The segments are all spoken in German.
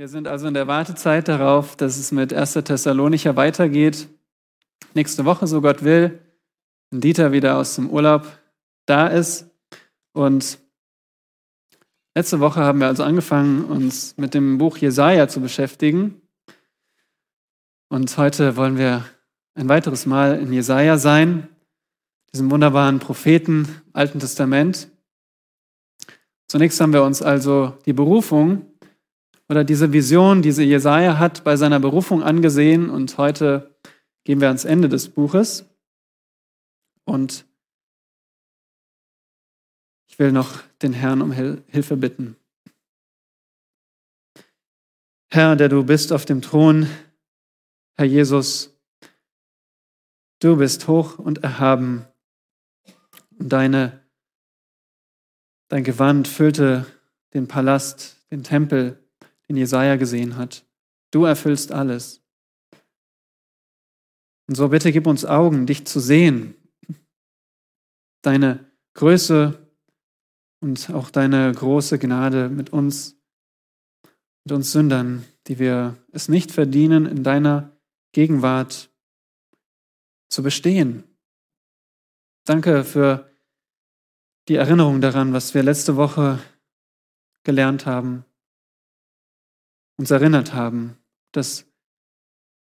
Wir sind also in der Wartezeit darauf, dass es mit 1. Thessalonicher weitergeht. Nächste Woche, so Gott will, wenn Dieter wieder aus dem Urlaub da ist. Und letzte Woche haben wir also angefangen, uns mit dem Buch Jesaja zu beschäftigen. Und heute wollen wir ein weiteres Mal in Jesaja sein, diesem wunderbaren Propheten im Alten Testament. Zunächst haben wir uns also die Berufung oder diese Vision, diese Jesaja hat, bei seiner Berufung angesehen. Und heute gehen wir ans Ende des Buches. Und ich will noch den Herrn um Hilfe bitten. Herr, der du bist auf dem Thron, Herr Jesus, du bist hoch und erhaben. Und deine, dein Gewand füllte den Palast, den Tempel in Jesaja gesehen hat. Du erfüllst alles. Und so bitte gib uns Augen, dich zu sehen, deine Größe und auch deine große Gnade mit uns, mit uns Sündern, die wir es nicht verdienen, in deiner Gegenwart zu bestehen. Danke für die Erinnerung daran, was wir letzte Woche gelernt haben uns erinnert haben, dass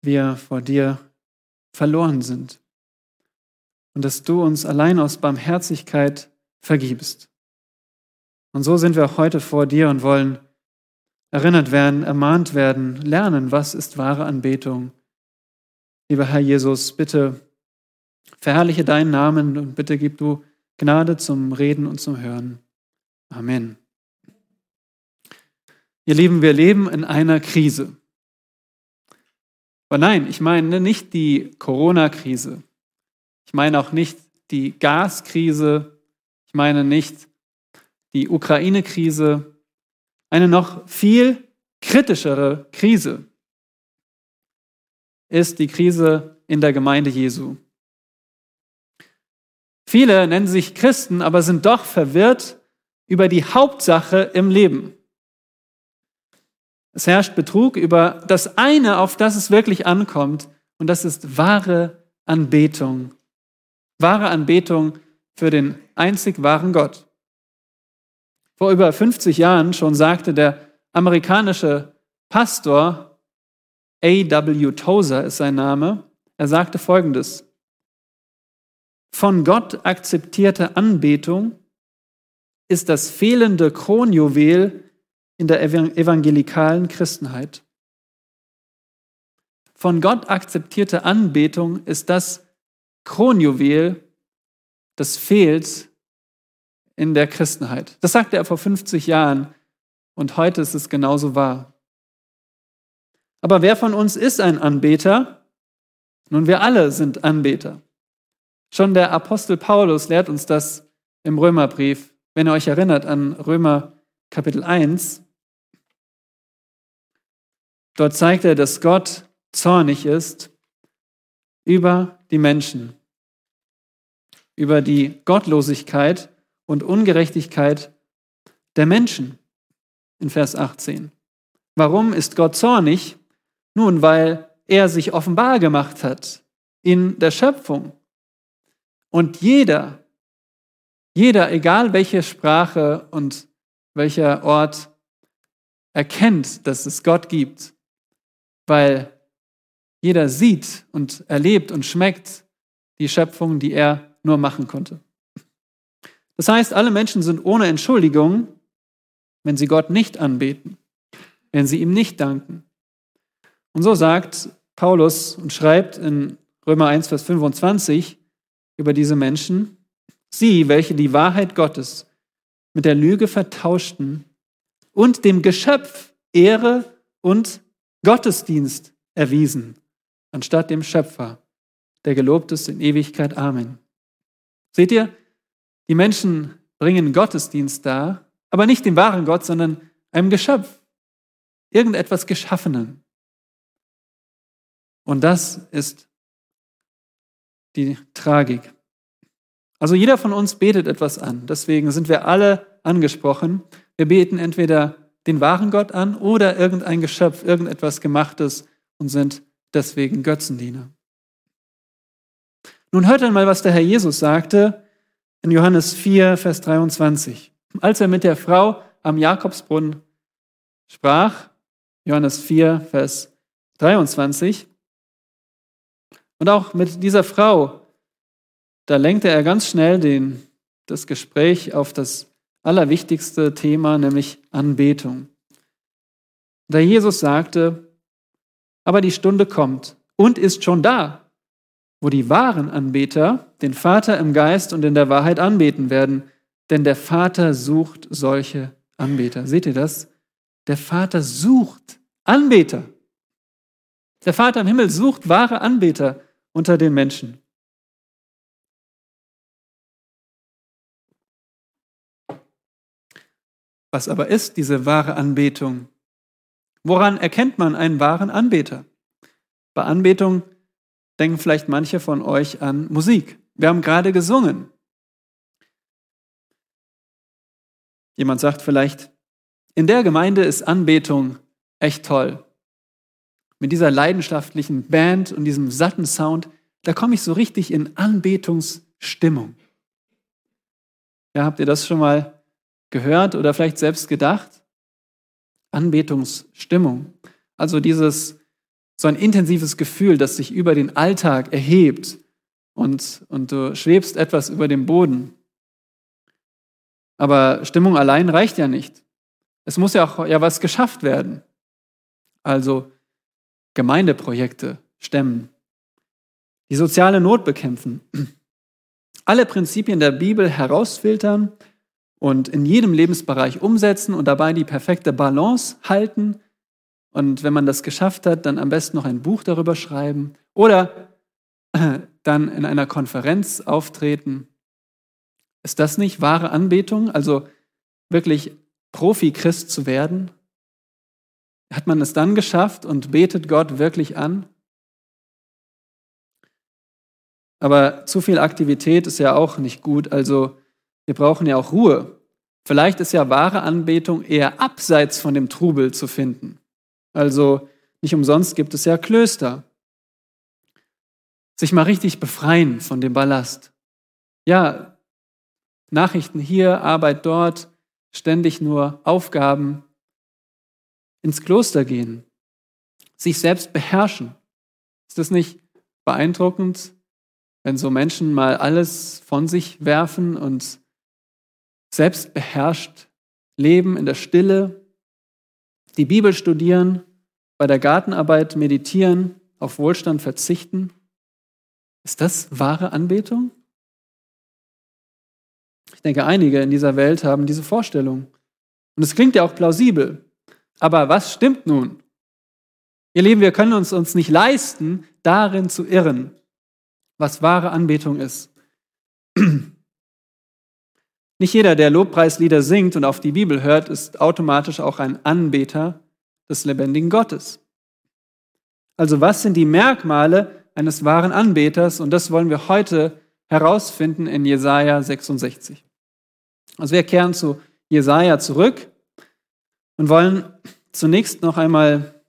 wir vor dir verloren sind und dass du uns allein aus Barmherzigkeit vergibst. Und so sind wir auch heute vor dir und wollen erinnert werden, ermahnt werden, lernen, was ist wahre Anbetung. Lieber Herr Jesus, bitte verherrliche deinen Namen und bitte gib du Gnade zum Reden und zum Hören. Amen. Ihr Lieben, wir leben in einer Krise. Aber nein, ich meine nicht die Corona-Krise. Ich meine auch nicht die Gaskrise. Ich meine nicht die Ukraine-Krise. Eine noch viel kritischere Krise ist die Krise in der Gemeinde Jesu. Viele nennen sich Christen, aber sind doch verwirrt über die Hauptsache im Leben. Es herrscht Betrug über das eine, auf das es wirklich ankommt, und das ist wahre Anbetung. Wahre Anbetung für den einzig wahren Gott. Vor über 50 Jahren schon sagte der amerikanische Pastor A.W. Tozer ist sein Name. Er sagte folgendes. Von Gott akzeptierte Anbetung ist das fehlende Kronjuwel in der evangelikalen Christenheit. Von Gott akzeptierte Anbetung ist das Kronjuwel, das fehlt in der Christenheit. Das sagte er vor 50 Jahren und heute ist es genauso wahr. Aber wer von uns ist ein Anbeter? Nun, wir alle sind Anbeter. Schon der Apostel Paulus lehrt uns das im Römerbrief. Wenn ihr euch erinnert an Römer Kapitel 1, Dort zeigt er, dass Gott zornig ist über die Menschen, über die Gottlosigkeit und Ungerechtigkeit der Menschen in Vers 18. Warum ist Gott zornig? Nun, weil er sich offenbar gemacht hat in der Schöpfung. Und jeder, jeder, egal welche Sprache und welcher Ort, erkennt, dass es Gott gibt weil jeder sieht und erlebt und schmeckt die Schöpfung, die er nur machen konnte. Das heißt, alle Menschen sind ohne Entschuldigung, wenn sie Gott nicht anbeten, wenn sie ihm nicht danken. Und so sagt Paulus und schreibt in Römer 1, Vers 25 über diese Menschen, sie, welche die Wahrheit Gottes mit der Lüge vertauschten und dem Geschöpf Ehre und Gottesdienst erwiesen, anstatt dem Schöpfer, der gelobt ist in Ewigkeit. Amen. Seht ihr, die Menschen bringen Gottesdienst dar, aber nicht dem wahren Gott, sondern einem Geschöpf, irgendetwas Geschaffenen. Und das ist die Tragik. Also jeder von uns betet etwas an. Deswegen sind wir alle angesprochen. Wir beten entweder den wahren Gott an oder irgendein Geschöpf, irgendetwas Gemachtes und sind deswegen Götzendiener. Nun hört einmal, was der Herr Jesus sagte in Johannes 4, Vers 23. Als er mit der Frau am Jakobsbrunnen sprach, Johannes 4, Vers 23, und auch mit dieser Frau, da lenkte er ganz schnell den, das Gespräch auf das allerwichtigste Thema, nämlich Anbetung. Da Jesus sagte, aber die Stunde kommt und ist schon da, wo die wahren Anbeter den Vater im Geist und in der Wahrheit anbeten werden, denn der Vater sucht solche Anbeter. Seht ihr das? Der Vater sucht Anbeter. Der Vater im Himmel sucht wahre Anbeter unter den Menschen. Was aber ist diese wahre Anbetung? Woran erkennt man einen wahren Anbeter? Bei Anbetung denken vielleicht manche von euch an Musik. Wir haben gerade gesungen. Jemand sagt vielleicht, in der Gemeinde ist Anbetung echt toll. Mit dieser leidenschaftlichen Band und diesem satten Sound, da komme ich so richtig in Anbetungsstimmung. Ja, habt ihr das schon mal gehört oder vielleicht selbst gedacht? Anbetungsstimmung. Also dieses so ein intensives Gefühl, das sich über den Alltag erhebt und, und du schwebst etwas über dem Boden. Aber Stimmung allein reicht ja nicht. Es muss ja auch ja was geschafft werden. Also Gemeindeprojekte stemmen, die soziale Not bekämpfen, alle Prinzipien der Bibel herausfiltern und in jedem Lebensbereich umsetzen und dabei die perfekte Balance halten und wenn man das geschafft hat, dann am besten noch ein Buch darüber schreiben oder dann in einer Konferenz auftreten. Ist das nicht wahre Anbetung? Also wirklich Profi-Christ zu werden? Hat man es dann geschafft und betet Gott wirklich an? Aber zu viel Aktivität ist ja auch nicht gut. Also wir brauchen ja auch Ruhe. Vielleicht ist ja wahre Anbetung eher abseits von dem Trubel zu finden. Also nicht umsonst gibt es ja Klöster. Sich mal richtig befreien von dem Ballast. Ja, Nachrichten hier, Arbeit dort, ständig nur Aufgaben. Ins Kloster gehen. Sich selbst beherrschen. Ist das nicht beeindruckend, wenn so Menschen mal alles von sich werfen und selbst beherrscht leben in der Stille, die Bibel studieren, bei der Gartenarbeit meditieren, auf Wohlstand verzichten? Ist das wahre Anbetung? Ich denke, einige in dieser Welt haben diese Vorstellung. Und es klingt ja auch plausibel. Aber was stimmt nun? Ihr Lieben, wir können uns uns nicht leisten, darin zu irren, was wahre Anbetung ist. Nicht jeder, der Lobpreislieder singt und auf die Bibel hört, ist automatisch auch ein Anbeter des lebendigen Gottes. Also was sind die Merkmale eines wahren Anbeters? Und das wollen wir heute herausfinden in Jesaja 66. Also wir kehren zu Jesaja zurück und wollen zunächst noch einmal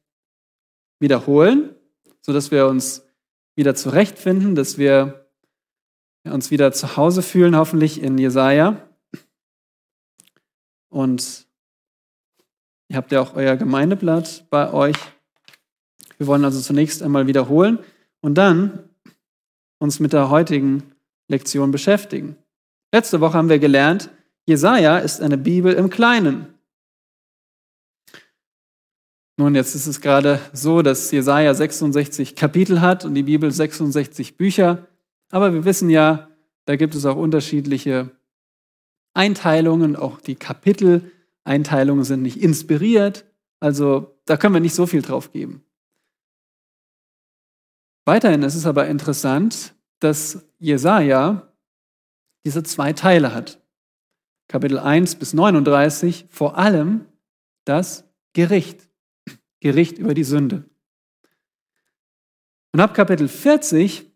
wiederholen, sodass wir uns wieder zurechtfinden, dass wir uns wieder zu Hause fühlen, hoffentlich in Jesaja. Und Ihr habt ja auch euer Gemeindeblatt bei euch. Wir wollen also zunächst einmal wiederholen und dann uns mit der heutigen Lektion beschäftigen. Letzte Woche haben wir gelernt, Jesaja ist eine Bibel im Kleinen. Nun, jetzt ist es gerade so, dass Jesaja 66 Kapitel hat und die Bibel 66 Bücher. Aber wir wissen ja, da gibt es auch unterschiedliche Einteilungen, auch die Kapitel Einteilungen sind nicht inspiriert. Also da können wir nicht so viel drauf geben. Weiterhin ist es aber interessant, dass Jesaja diese zwei Teile hat. Kapitel 1 bis 39, vor allem das Gericht. Gericht über die Sünde. Und ab Kapitel 40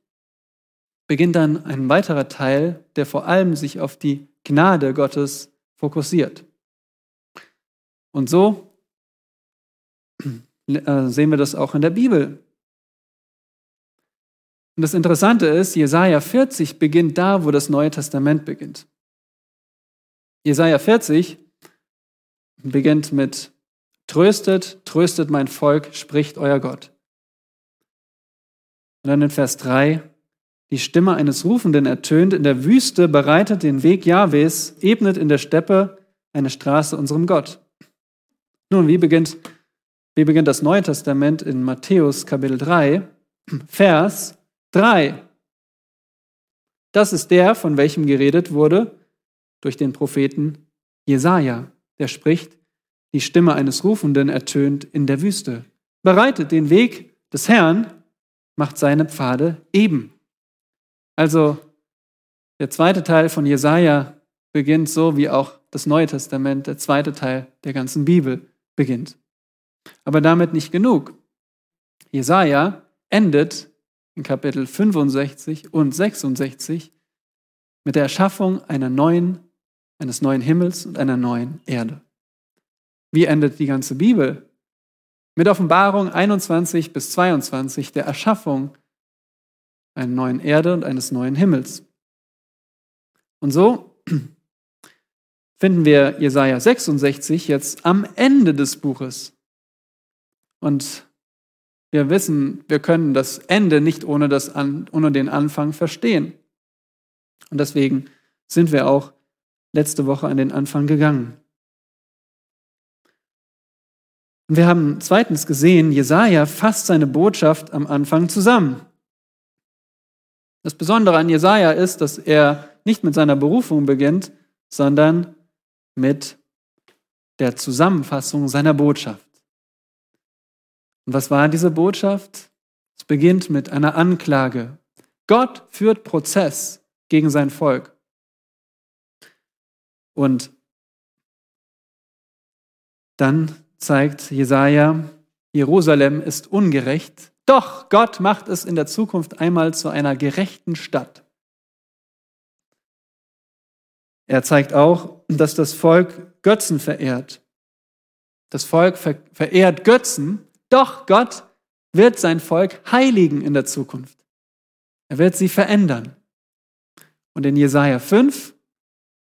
beginnt dann ein weiterer Teil, der vor allem sich auf die Gnade Gottes fokussiert. Und so äh, sehen wir das auch in der Bibel. Und das Interessante ist, Jesaja 40 beginnt da, wo das Neue Testament beginnt. Jesaja 40 beginnt mit Tröstet, tröstet mein Volk, spricht euer Gott. Und dann in Vers 3, die Stimme eines Rufenden ertönt in der Wüste, bereitet den Weg Jahwes, ebnet in der Steppe eine Straße unserem Gott. Nun, wie beginnt, wie beginnt das Neue Testament in Matthäus Kapitel 3, Vers 3? Das ist der, von welchem geredet wurde durch den Propheten Jesaja. Der spricht, die Stimme eines Rufenden ertönt in der Wüste. Bereitet den Weg des Herrn, macht seine Pfade eben. Also der zweite Teil von Jesaja beginnt so, wie auch das Neue Testament, der zweite Teil der ganzen Bibel beginnt. Aber damit nicht genug. Jesaja endet in Kapitel 65 und 66 mit der Erschaffung einer neuen, eines neuen Himmels und einer neuen Erde. Wie endet die ganze Bibel? Mit Offenbarung 21 bis 22 der Erschaffung einer neuen Erde und eines neuen Himmels. Und so finden wir Jesaja 66 jetzt am Ende des Buches. Und wir wissen, wir können das Ende nicht ohne, das ohne den Anfang verstehen. Und deswegen sind wir auch letzte Woche an den Anfang gegangen. Und wir haben zweitens gesehen, Jesaja fasst seine Botschaft am Anfang zusammen. Das Besondere an Jesaja ist, dass er nicht mit seiner Berufung beginnt, sondern mit der Zusammenfassung seiner Botschaft. Und was war diese Botschaft? Es beginnt mit einer Anklage. Gott führt Prozess gegen sein Volk. Und dann zeigt Jesaja, Jerusalem ist ungerecht, doch Gott macht es in der Zukunft einmal zu einer gerechten Stadt. Er zeigt auch, dass das Volk Götzen verehrt. Das Volk verehrt Götzen, doch Gott wird sein Volk heiligen in der Zukunft. Er wird sie verändern. Und in Jesaja 5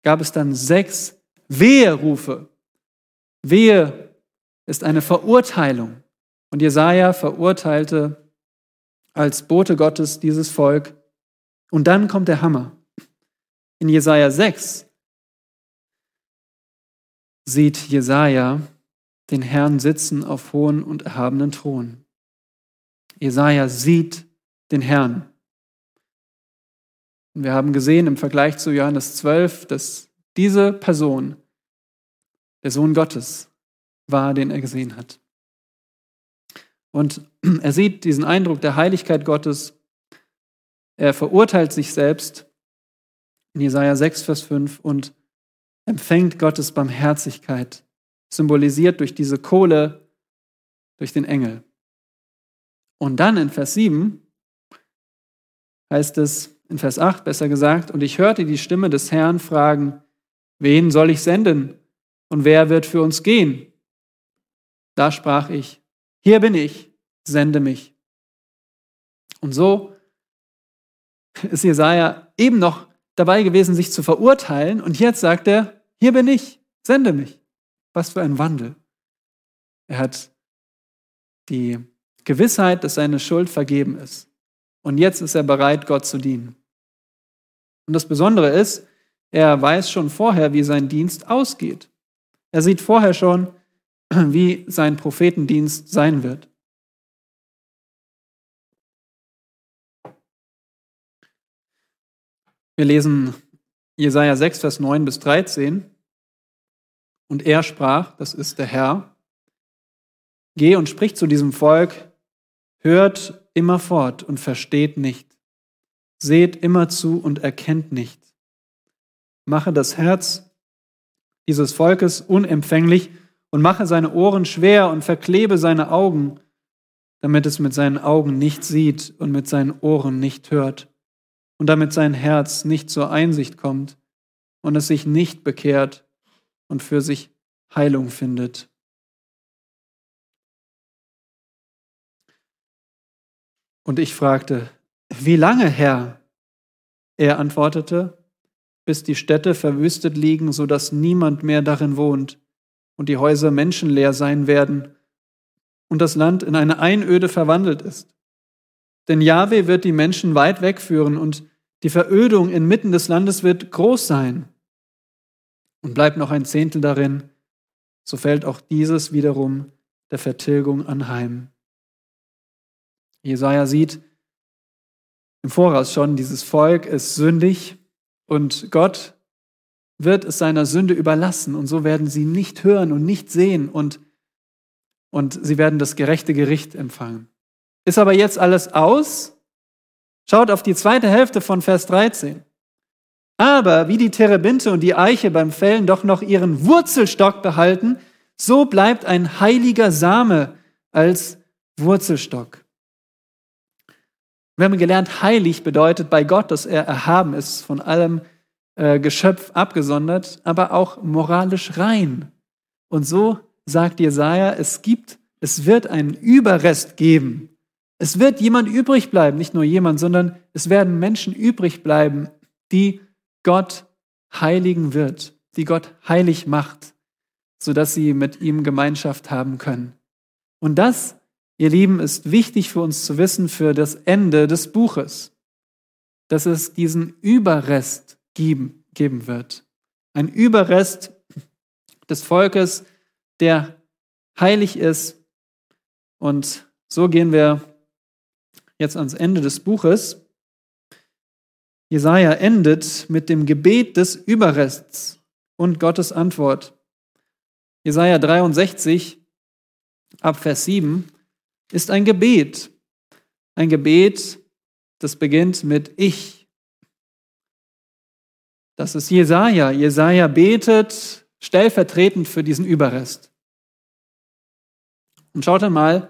gab es dann sechs Weherufe. Wehe ist eine Verurteilung. Und Jesaja verurteilte als Bote Gottes dieses Volk. Und dann kommt der Hammer. In Jesaja 6 sieht Jesaja den Herrn sitzen auf hohen und erhabenen Thron. Jesaja sieht den Herrn. Und wir haben gesehen im Vergleich zu Johannes 12, dass diese Person, der Sohn Gottes, war, den er gesehen hat. Und er sieht diesen Eindruck der Heiligkeit Gottes. Er verurteilt sich selbst in Jesaja 6, Vers 5 und empfängt Gottes Barmherzigkeit, symbolisiert durch diese Kohle, durch den Engel. Und dann in Vers 7 heißt es, in Vers 8 besser gesagt, und ich hörte die Stimme des Herrn fragen, wen soll ich senden und wer wird für uns gehen? Da sprach ich, hier bin ich, sende mich. Und so ist Jesaja eben noch dabei gewesen, sich zu verurteilen. Und jetzt sagt er, hier bin ich, sende mich. Was für ein Wandel. Er hat die Gewissheit, dass seine Schuld vergeben ist. Und jetzt ist er bereit, Gott zu dienen. Und das Besondere ist, er weiß schon vorher, wie sein Dienst ausgeht. Er sieht vorher schon, wie sein Prophetendienst sein wird. Wir lesen Jesaja 6, Vers 9 bis 13. Und er sprach, das ist der Herr, geh und sprich zu diesem Volk, hört immer fort und versteht nicht, seht immer zu und erkennt nicht. Mache das Herz dieses Volkes unempfänglich und mache seine Ohren schwer und verklebe seine Augen, damit es mit seinen Augen nicht sieht und mit seinen Ohren nicht hört und damit sein Herz nicht zur Einsicht kommt und es sich nicht bekehrt und für sich Heilung findet. Und ich fragte, wie lange, Herr? Er antwortete, bis die Städte verwüstet liegen, so dass niemand mehr darin wohnt und die Häuser menschenleer sein werden und das Land in eine Einöde verwandelt ist. Denn Jahwe wird die Menschen weit wegführen und die Verödung inmitten des Landes wird groß sein. Und bleibt noch ein Zehntel darin, so fällt auch dieses wiederum der Vertilgung anheim. Jesaja sieht im Voraus schon, dieses Volk ist sündig und Gott wird es seiner Sünde überlassen und so werden sie nicht hören und nicht sehen und, und sie werden das gerechte Gericht empfangen. Ist aber jetzt alles aus? Schaut auf die zweite Hälfte von Vers 13. Aber wie die Terebinte und die Eiche beim Fällen doch noch ihren Wurzelstock behalten, so bleibt ein heiliger Same als Wurzelstock. Wir haben gelernt, heilig bedeutet bei Gott, dass er erhaben ist, von allem äh, Geschöpf abgesondert, aber auch moralisch rein. Und so sagt Jesaja, es gibt, es wird einen Überrest geben. Es wird jemand übrig bleiben, nicht nur jemand, sondern es werden Menschen übrig bleiben, die Gott heiligen wird, die Gott heilig macht, sodass sie mit ihm Gemeinschaft haben können. Und das ihr Lieben, ist wichtig für uns zu wissen für das Ende des Buches, dass es diesen Überrest geben, geben wird. Ein Überrest des Volkes, der heilig ist. Und so gehen wir jetzt ans Ende des Buches. Jesaja endet mit dem Gebet des Überrests und Gottes Antwort. Jesaja 63, ab Vers 7 ist ein Gebet. Ein Gebet, das beginnt mit Ich. Das ist Jesaja. Jesaja betet stellvertretend für diesen Überrest. Und schaut einmal,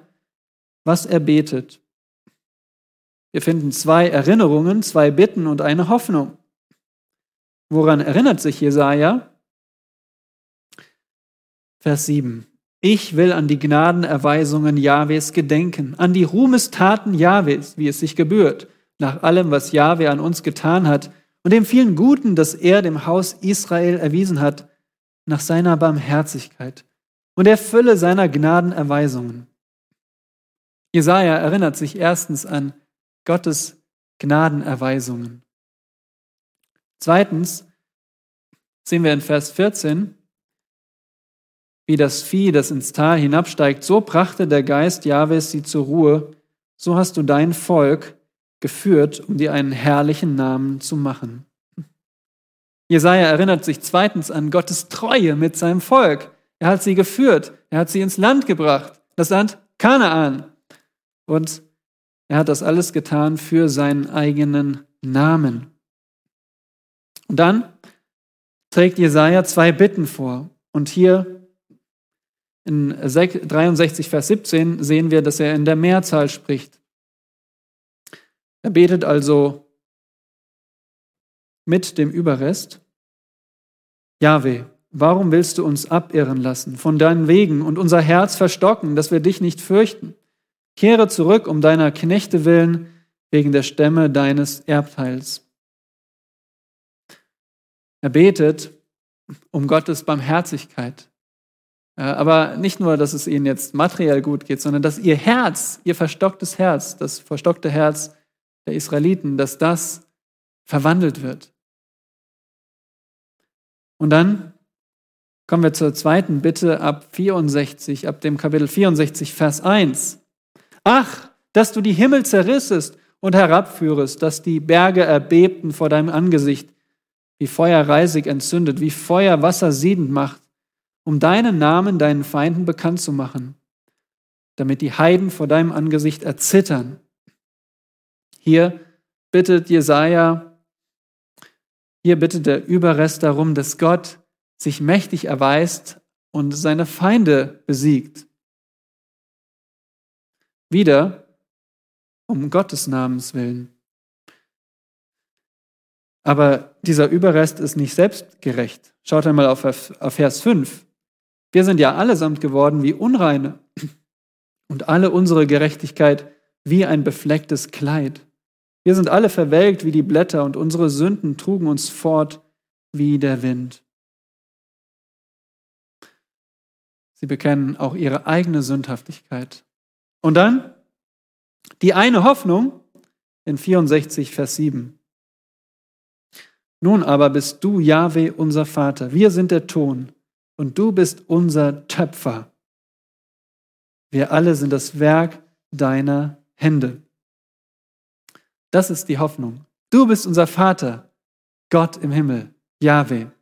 was er betet. Wir finden zwei Erinnerungen, zwei Bitten und eine Hoffnung. Woran erinnert sich Jesaja? Vers 7. Ich will an die Gnadenerweisungen Jahwes gedenken, an die Ruhmestaten Jahwes, wie es sich gebührt, nach allem, was Jahwe an uns getan hat und dem vielen Guten, das er dem Haus Israel erwiesen hat, nach seiner Barmherzigkeit und der Fülle seiner Gnadenerweisungen. Jesaja erinnert sich erstens an Gottes Gnadenerweisungen. Zweitens sehen wir in Vers 14, wie das Vieh, das ins Tal hinabsteigt, so brachte der Geist Jahwes sie zur Ruhe, so hast du dein Volk geführt, um dir einen herrlichen Namen zu machen. Jesaja erinnert sich zweitens an Gottes Treue mit seinem Volk. Er hat sie geführt, er hat sie ins Land gebracht, das Land Kanaan. Und er hat das alles getan für seinen eigenen Namen. Und dann trägt Jesaja zwei Bitten vor. Und hier in 63, Vers 17 sehen wir, dass er in der Mehrzahl spricht. Er betet also mit dem Überrest. Jahwe, warum willst du uns abirren lassen von deinen Wegen und unser Herz verstocken, dass wir dich nicht fürchten? Kehre zurück um deiner Knechte willen, wegen der Stämme deines Erbteils. Er betet um Gottes Barmherzigkeit. Äh, aber nicht nur, dass es ihnen jetzt materiell gut geht, sondern dass ihr Herz, ihr verstocktes Herz, das verstockte Herz der Israeliten, dass das verwandelt wird. Und dann kommen wir zur zweiten Bitte ab 64, ab dem Kapitel 64, Vers 1. Ach, dass du die Himmel zerrissest und herabführest, dass die Berge erbebten vor deinem Angesicht, wie Feuer reisig entzündet, wie Feuer Wasser siedend macht um deinen Namen deinen Feinden bekannt zu machen, damit die Heiden vor deinem Angesicht erzittern. Hier bittet Jesaja, hier bittet der Überrest darum, dass Gott sich mächtig erweist und seine Feinde besiegt. Wieder um Gottes Namens willen. Aber dieser Überrest ist nicht selbstgerecht. Schaut einmal auf, auf Vers 5. Wir sind ja allesamt geworden wie Unreine und alle unsere Gerechtigkeit wie ein beflecktes Kleid. Wir sind alle verwelkt wie die Blätter und unsere Sünden trugen uns fort wie der Wind. Sie bekennen auch ihre eigene Sündhaftigkeit. Und dann die eine Hoffnung in 64, Vers 7. Nun aber bist du, Jahwe, unser Vater. Wir sind der Ton und du bist unser Töpfer. Wir alle sind das Werk deiner Hände. Das ist die Hoffnung. Du bist unser Vater, Gott im Himmel, Jahwe.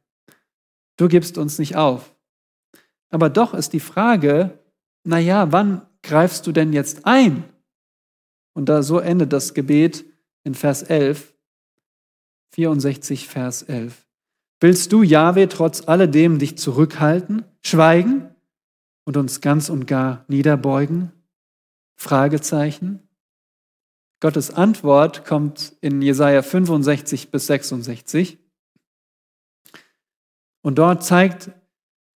Du gibst uns nicht auf. Aber doch ist die Frage, na ja, wann greifst du denn jetzt ein? Und da so endet das Gebet in Vers 11, 64 Vers 11. Willst du, Jahwe, trotz alledem dich zurückhalten, schweigen und uns ganz und gar niederbeugen? Fragezeichen. Gottes Antwort kommt in Jesaja 65 bis 66. Und dort zeigt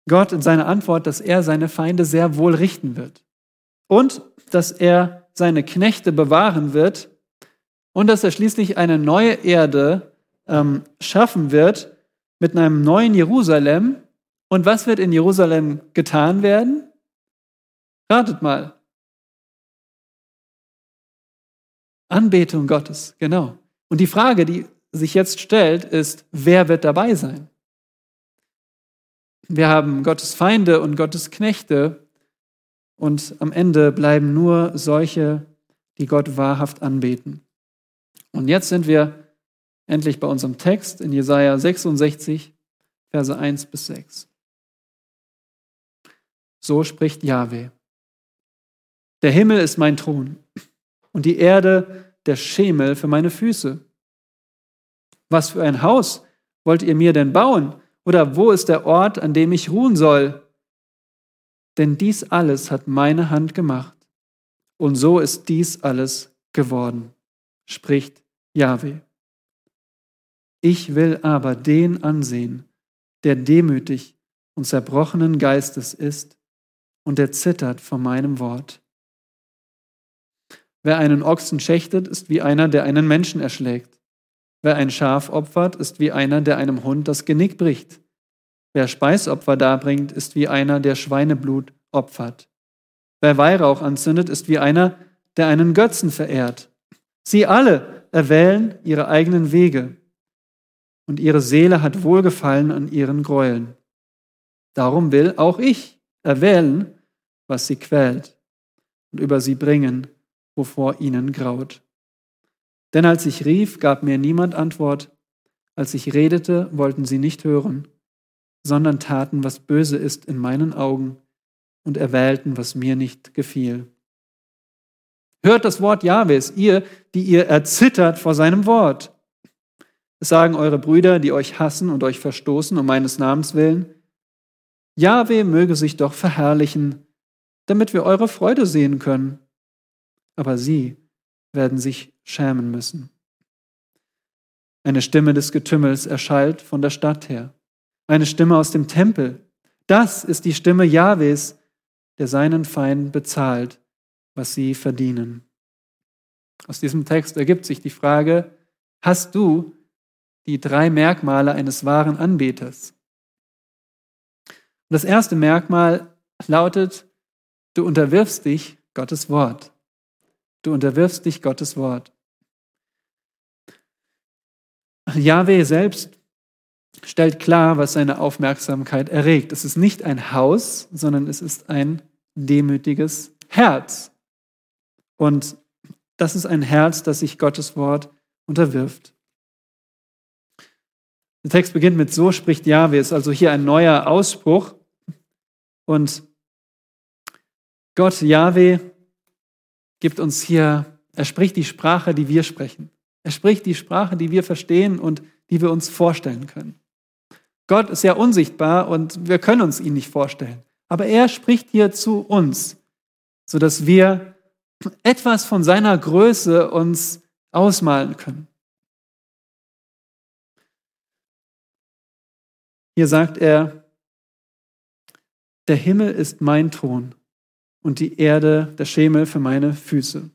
Gott in seiner Antwort, dass er seine Feinde sehr wohl richten wird. Und dass er seine Knechte bewahren wird. Und dass er schließlich eine neue Erde ähm, schaffen wird mit einem neuen Jerusalem. Und was wird in Jerusalem getan werden? Ratet mal. Anbetung Gottes, genau. Und die Frage, die sich jetzt stellt, ist, wer wird dabei sein? Wir haben Gottes Feinde und Gottes Knechte und am Ende bleiben nur solche, die Gott wahrhaft anbeten. Und jetzt sind wir endlich bei unserem Text in Jesaja 66, Verse 1 bis 6. So spricht Yahweh. Der Himmel ist mein Thron und die Erde der Schemel für meine Füße. Was für ein Haus wollt ihr mir denn bauen? Oder wo ist der Ort, an dem ich ruhen soll? Denn dies alles hat meine Hand gemacht. Und so ist dies alles geworden, spricht Yahweh. Ich will aber den ansehen, der demütig und zerbrochenen Geistes ist und der zittert vor meinem Wort. Wer einen Ochsen schächtet, ist wie einer, der einen Menschen erschlägt. Wer ein Schaf opfert, ist wie einer, der einem Hund das Genick bricht. Wer Speisopfer darbringt, ist wie einer, der Schweineblut opfert. Wer Weihrauch anzündet, ist wie einer, der einen Götzen verehrt. Sie alle erwählen ihre eigenen Wege, und ihre Seele hat Wohlgefallen an ihren Gräueln. Darum will auch ich erwählen, was sie quält, und über sie bringen, wovor ihnen graut. Denn als ich rief, gab mir niemand Antwort, als ich redete, wollten sie nicht hören, sondern taten, was böse ist in meinen Augen und erwählten, was mir nicht gefiel. Hört das Wort Jahwes, ihr, die ihr erzittert vor seinem Wort. Es sagen eure Brüder, die euch hassen und euch verstoßen um meines Namens willen. Jahwe möge sich doch verherrlichen, damit wir eure Freude sehen können aber sie werden sich schämen müssen. Eine Stimme des Getümmels erschallt von der Stadt her. Eine Stimme aus dem Tempel. Das ist die Stimme Jahwes, der seinen Feinden bezahlt, was sie verdienen. Aus diesem Text ergibt sich die Frage, hast du die drei Merkmale eines wahren Anbeters? das erste Merkmal lautet, du unterwirfst dich Gottes Wort. Du unterwirfst dich Gottes Wort. Yahweh selbst stellt klar, was seine Aufmerksamkeit erregt. Es ist nicht ein Haus, sondern es ist ein demütiges Herz. Und das ist ein Herz, das sich Gottes Wort unterwirft. Der Text beginnt mit So spricht Yahweh, ist also hier ein neuer Ausspruch. Und Gott, Yahweh, gibt uns hier, er spricht die Sprache, die wir sprechen. Er spricht die Sprache, die wir verstehen und die wir uns vorstellen können. Gott ist ja unsichtbar und wir können uns ihn nicht vorstellen. Aber er spricht hier zu uns, sodass wir etwas von seiner Größe uns ausmalen können. Hier sagt er, der Himmel ist mein Thron und die Erde der Schemel für meine Füße.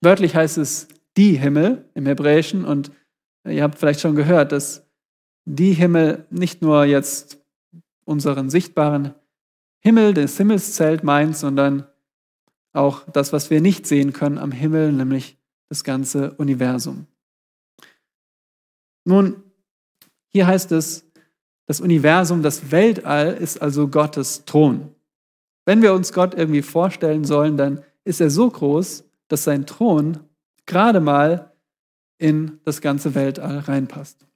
Wörtlich heißt es die Himmel im Hebräischen und ihr habt vielleicht schon gehört, dass die Himmel nicht nur jetzt unseren sichtbaren Himmel, das Himmelszelt meint, sondern auch das, was wir nicht sehen können am Himmel, nämlich das ganze Universum. Nun, hier heißt es, das Universum, das Weltall ist also Gottes Thron. Wenn wir uns Gott irgendwie vorstellen sollen, dann ist er so groß, dass sein Thron gerade mal in das ganze Weltall reinpasst.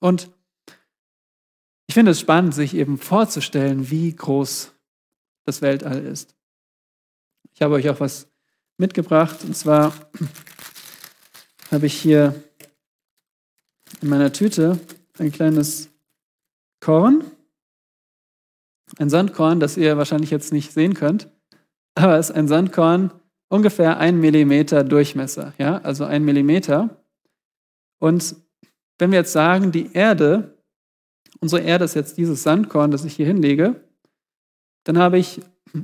Und ich finde es spannend, sich eben vorzustellen, wie groß das Weltall ist. Ich habe euch auch was mitgebracht, und zwar habe ich hier in meiner Tüte ein kleines Korn, ein Sandkorn, das ihr wahrscheinlich jetzt nicht sehen könnt, aber es ist ein Sandkorn ungefähr ein Millimeter Durchmesser, ja, also ein Millimeter. Und wenn wir jetzt sagen, die Erde, unsere Erde ist jetzt dieses Sandkorn, das ich hier hinlege, dann habe ich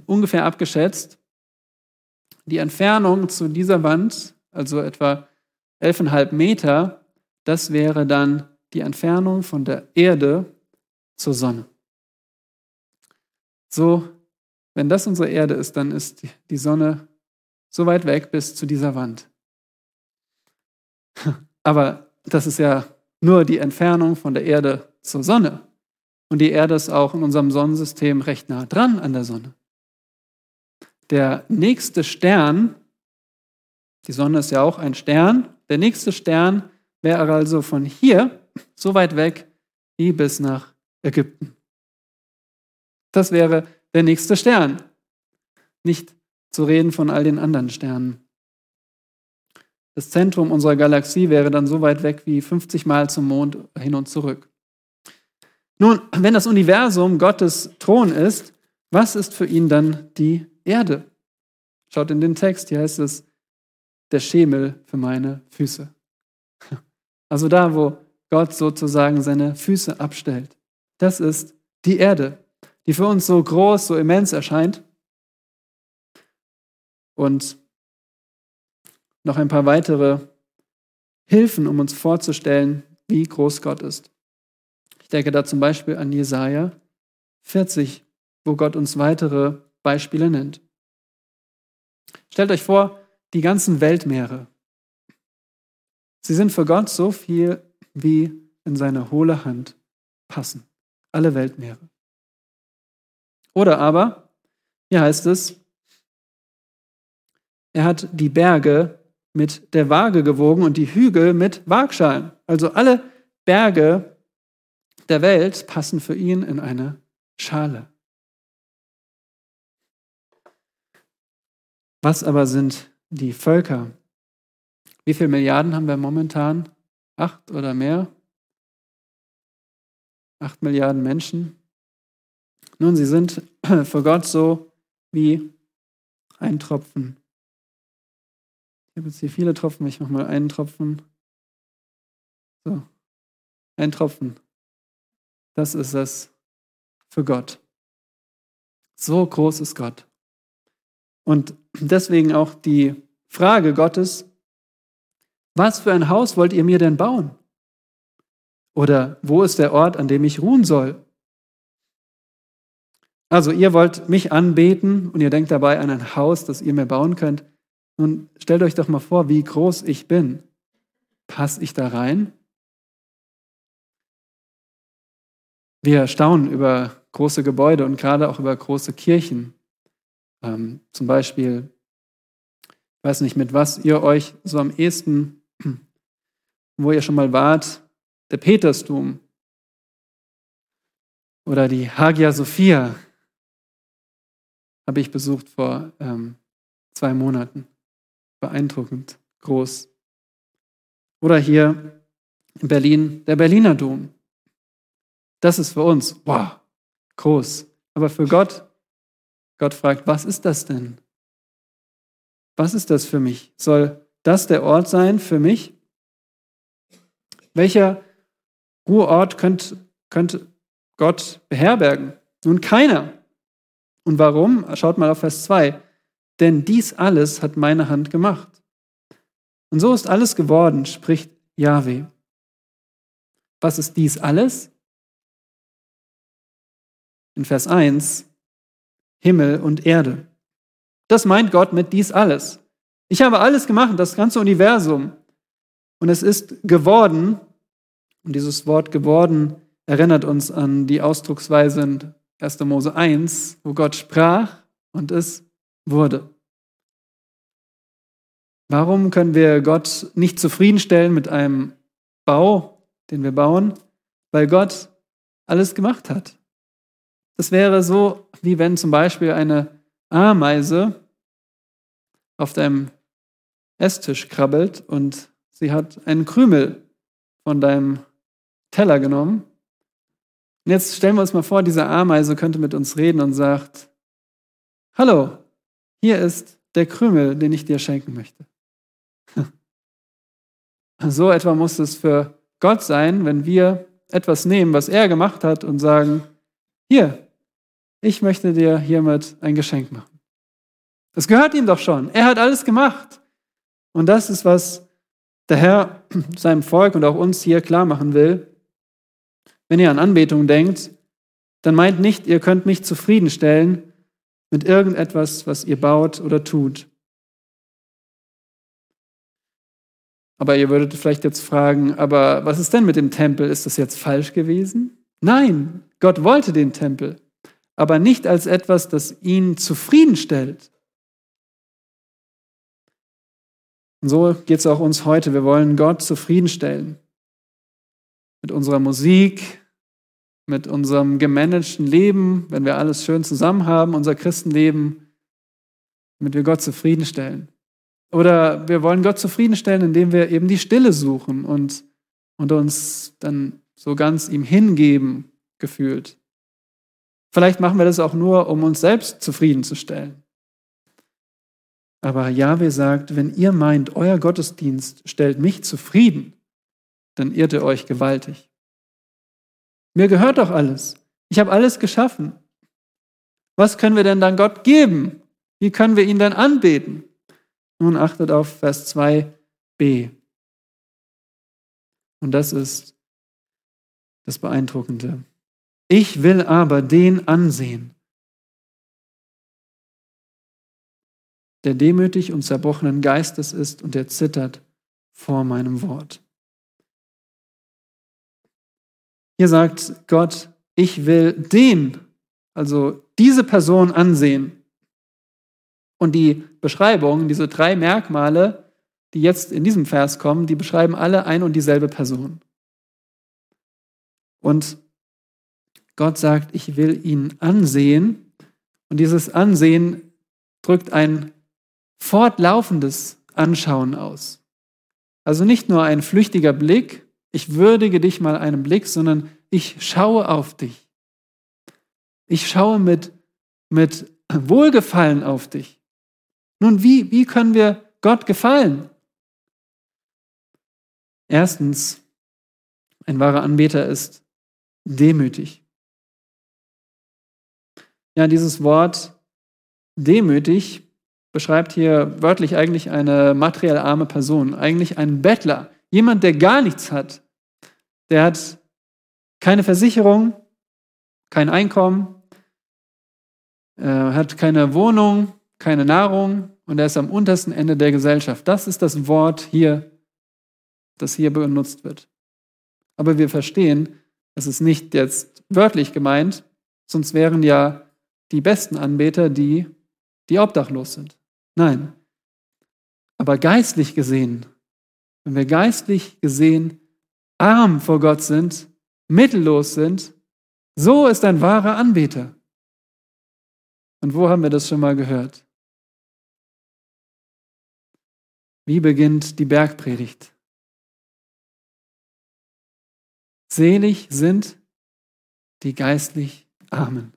ungefähr abgeschätzt, die Entfernung zu dieser Wand, also etwa 11,5 Meter, das wäre dann die Entfernung von der Erde zur Sonne. So, wenn das unsere Erde ist, dann ist die Sonne so weit weg bis zu dieser Wand. Aber das ist ja nur die Entfernung von der Erde zur Sonne. Und die Erde ist auch in unserem Sonnensystem recht nah dran an der Sonne. Der nächste Stern, die Sonne ist ja auch ein Stern, der nächste Stern wäre also von hier so weit weg wie bis nach Ägypten. Das wäre der nächste Stern. Nicht zu reden von all den anderen Sternen. Das Zentrum unserer Galaxie wäre dann so weit weg wie 50 Mal zum Mond hin und zurück. Nun, wenn das Universum Gottes Thron ist, was ist für ihn dann die Erde? Schaut in den Text, hier heißt es, der Schemel für meine Füße. Also da, wo Gott sozusagen seine Füße abstellt. Das ist die Erde, die für uns so groß, so immens erscheint. Und noch ein paar weitere Hilfen, um uns vorzustellen, wie groß Gott ist. Ich denke da zum Beispiel an Jesaja 40, wo Gott uns weitere Beispiele nennt. Stellt euch vor, die ganzen Weltmeere. Sie sind für Gott so viel, wie in seine hohle Hand passen. Alle Weltmeere. Oder aber, hier heißt es, er hat die Berge mit der Waage gewogen und die Hügel mit Waagschalen. Also alle Berge der Welt passen für ihn in eine Schale. Was aber sind die Völker? Wie viele Milliarden haben wir momentan? Acht oder mehr? Acht Milliarden Menschen. Nun, sie sind für Gott so wie ein Tropfen. Ich habe jetzt hier viele Tropfen, ich mache mal einen Tropfen. So, ein Tropfen. Das ist es für Gott. So groß ist Gott. Und deswegen auch die Frage Gottes, was für ein Haus wollt ihr mir denn bauen? Oder wo ist der Ort, an dem ich ruhen soll? Also ihr wollt mich anbeten und ihr denkt dabei an ein Haus, das ihr mir bauen könnt. Nun stellt euch doch mal vor, wie groß ich bin. Passe ich da rein? Wir staunen über große Gebäude und gerade auch über große Kirchen. Ähm, zum Beispiel, ich weiß nicht, mit was ihr euch so am ehesten, wo ihr schon mal wart, der Petersdom oder die Hagia Sophia habe ich besucht vor ähm, zwei Monaten. Beeindruckend, groß. Oder hier in Berlin der Berliner Dom. Das ist für uns, wow, groß. Aber für Gott Gott fragt, was ist das denn? Was ist das für mich? Soll das der Ort sein für mich? Welcher Ruheort könnte könnt Gott beherbergen? Nun keiner. Und warum? Schaut mal auf Vers 2. denn dies alles hat meine Hand gemacht. Und so ist alles geworden, spricht Yahweh. Was ist dies alles? In Vers 1, Himmel und Erde. Das meint Gott mit dies alles. Ich habe alles gemacht, das ganze Universum. Und es ist geworden, und dieses Wort geworden erinnert uns an die Ausdrucksweise in 1. Mose 1, wo Gott sprach und es wurde. Warum können wir Gott nicht zufriedenstellen mit einem Bau, den wir bauen? Weil Gott alles gemacht hat. Das wäre so, wie wenn zum Beispiel eine Ameise auf deinem Esstisch krabbelt und sie hat einen Krümel von deinem Teller genommen. Und jetzt stellen wir uns mal vor, diese Ameise könnte mit uns reden und sagt, hallo, hier ist der Krümel, den ich dir schenken möchte. So etwa muss es für Gott sein, wenn wir etwas nehmen, was er gemacht hat und sagen, hier, ich möchte dir hiermit ein Geschenk machen. Das gehört ihm doch schon. Er hat alles gemacht. Und das ist, was der Herr seinem Volk und auch uns hier klar machen will. Wenn ihr an Anbetung denkt, dann meint nicht, ihr könnt mich zufriedenstellen mit irgendetwas, was ihr baut oder tut. Aber ihr würdet vielleicht jetzt fragen, aber was ist denn mit dem Tempel? Ist das jetzt falsch gewesen? Nein, Gott wollte den Tempel, aber nicht als etwas, das ihn zufriedenstellt. Und so geht es auch uns heute. Wir wollen Gott zufriedenstellen. Mit unserer Musik, mit unserem gemanagten Leben, wenn wir alles schön zusammen haben, unser Christenleben, damit wir Gott zufriedenstellen. Oder wir wollen Gott zufriedenstellen, indem wir eben die Stille suchen und, und uns dann so ganz ihm hingeben, gefühlt. Vielleicht machen wir das auch nur, um uns selbst zufriedenzustellen. Aber Jahwe sagt, wenn ihr meint, euer Gottesdienst stellt mich zufrieden, dann irrt ihr euch gewaltig. Mir gehört doch alles. Ich habe alles geschaffen. Was können wir denn dann Gott geben? Wie können wir ihn denn anbeten? Nun achtet auf Vers 2b. Und das ist das Beeindruckende. Ich will aber den ansehen, der demütig und zerbrochenen Geistes ist und der zittert vor meinem Wort. Hier sagt Gott, ich will den, also diese Person ansehen, und die Beschreibung, diese drei Merkmale, die jetzt in diesem Vers kommen, die beschreiben alle ein und dieselbe Person. Und Gott sagt, ich will ihn ansehen. Und dieses Ansehen drückt ein fortlaufendes Anschauen aus. Also nicht nur ein flüchtiger Blick, ich würdige dich mal einem Blick, sondern ich schaue auf dich. Ich schaue mit, mit Wohlgefallen auf dich. Nun, wie, wie können wir Gott gefallen? Erstens, ein wahrer Anbeter ist demütig. Ja, dieses Wort demütig beschreibt hier wörtlich eigentlich eine materiell arme Person, eigentlich einen Bettler, jemand, der gar nichts hat. Der hat keine Versicherung, kein Einkommen, äh, hat keine Wohnung, keine Nahrung und er ist am untersten Ende der Gesellschaft. Das ist das Wort hier, das hier benutzt wird. Aber wir verstehen, es ist nicht jetzt wörtlich gemeint, sonst wären ja die besten Anbeter die, die obdachlos sind. Nein. Aber geistlich gesehen, wenn wir geistlich gesehen arm vor Gott sind, mittellos sind, so ist ein wahrer Anbeter. Und wo haben wir das schon mal gehört? Wie beginnt die Bergpredigt? Selig sind die geistlich Armen,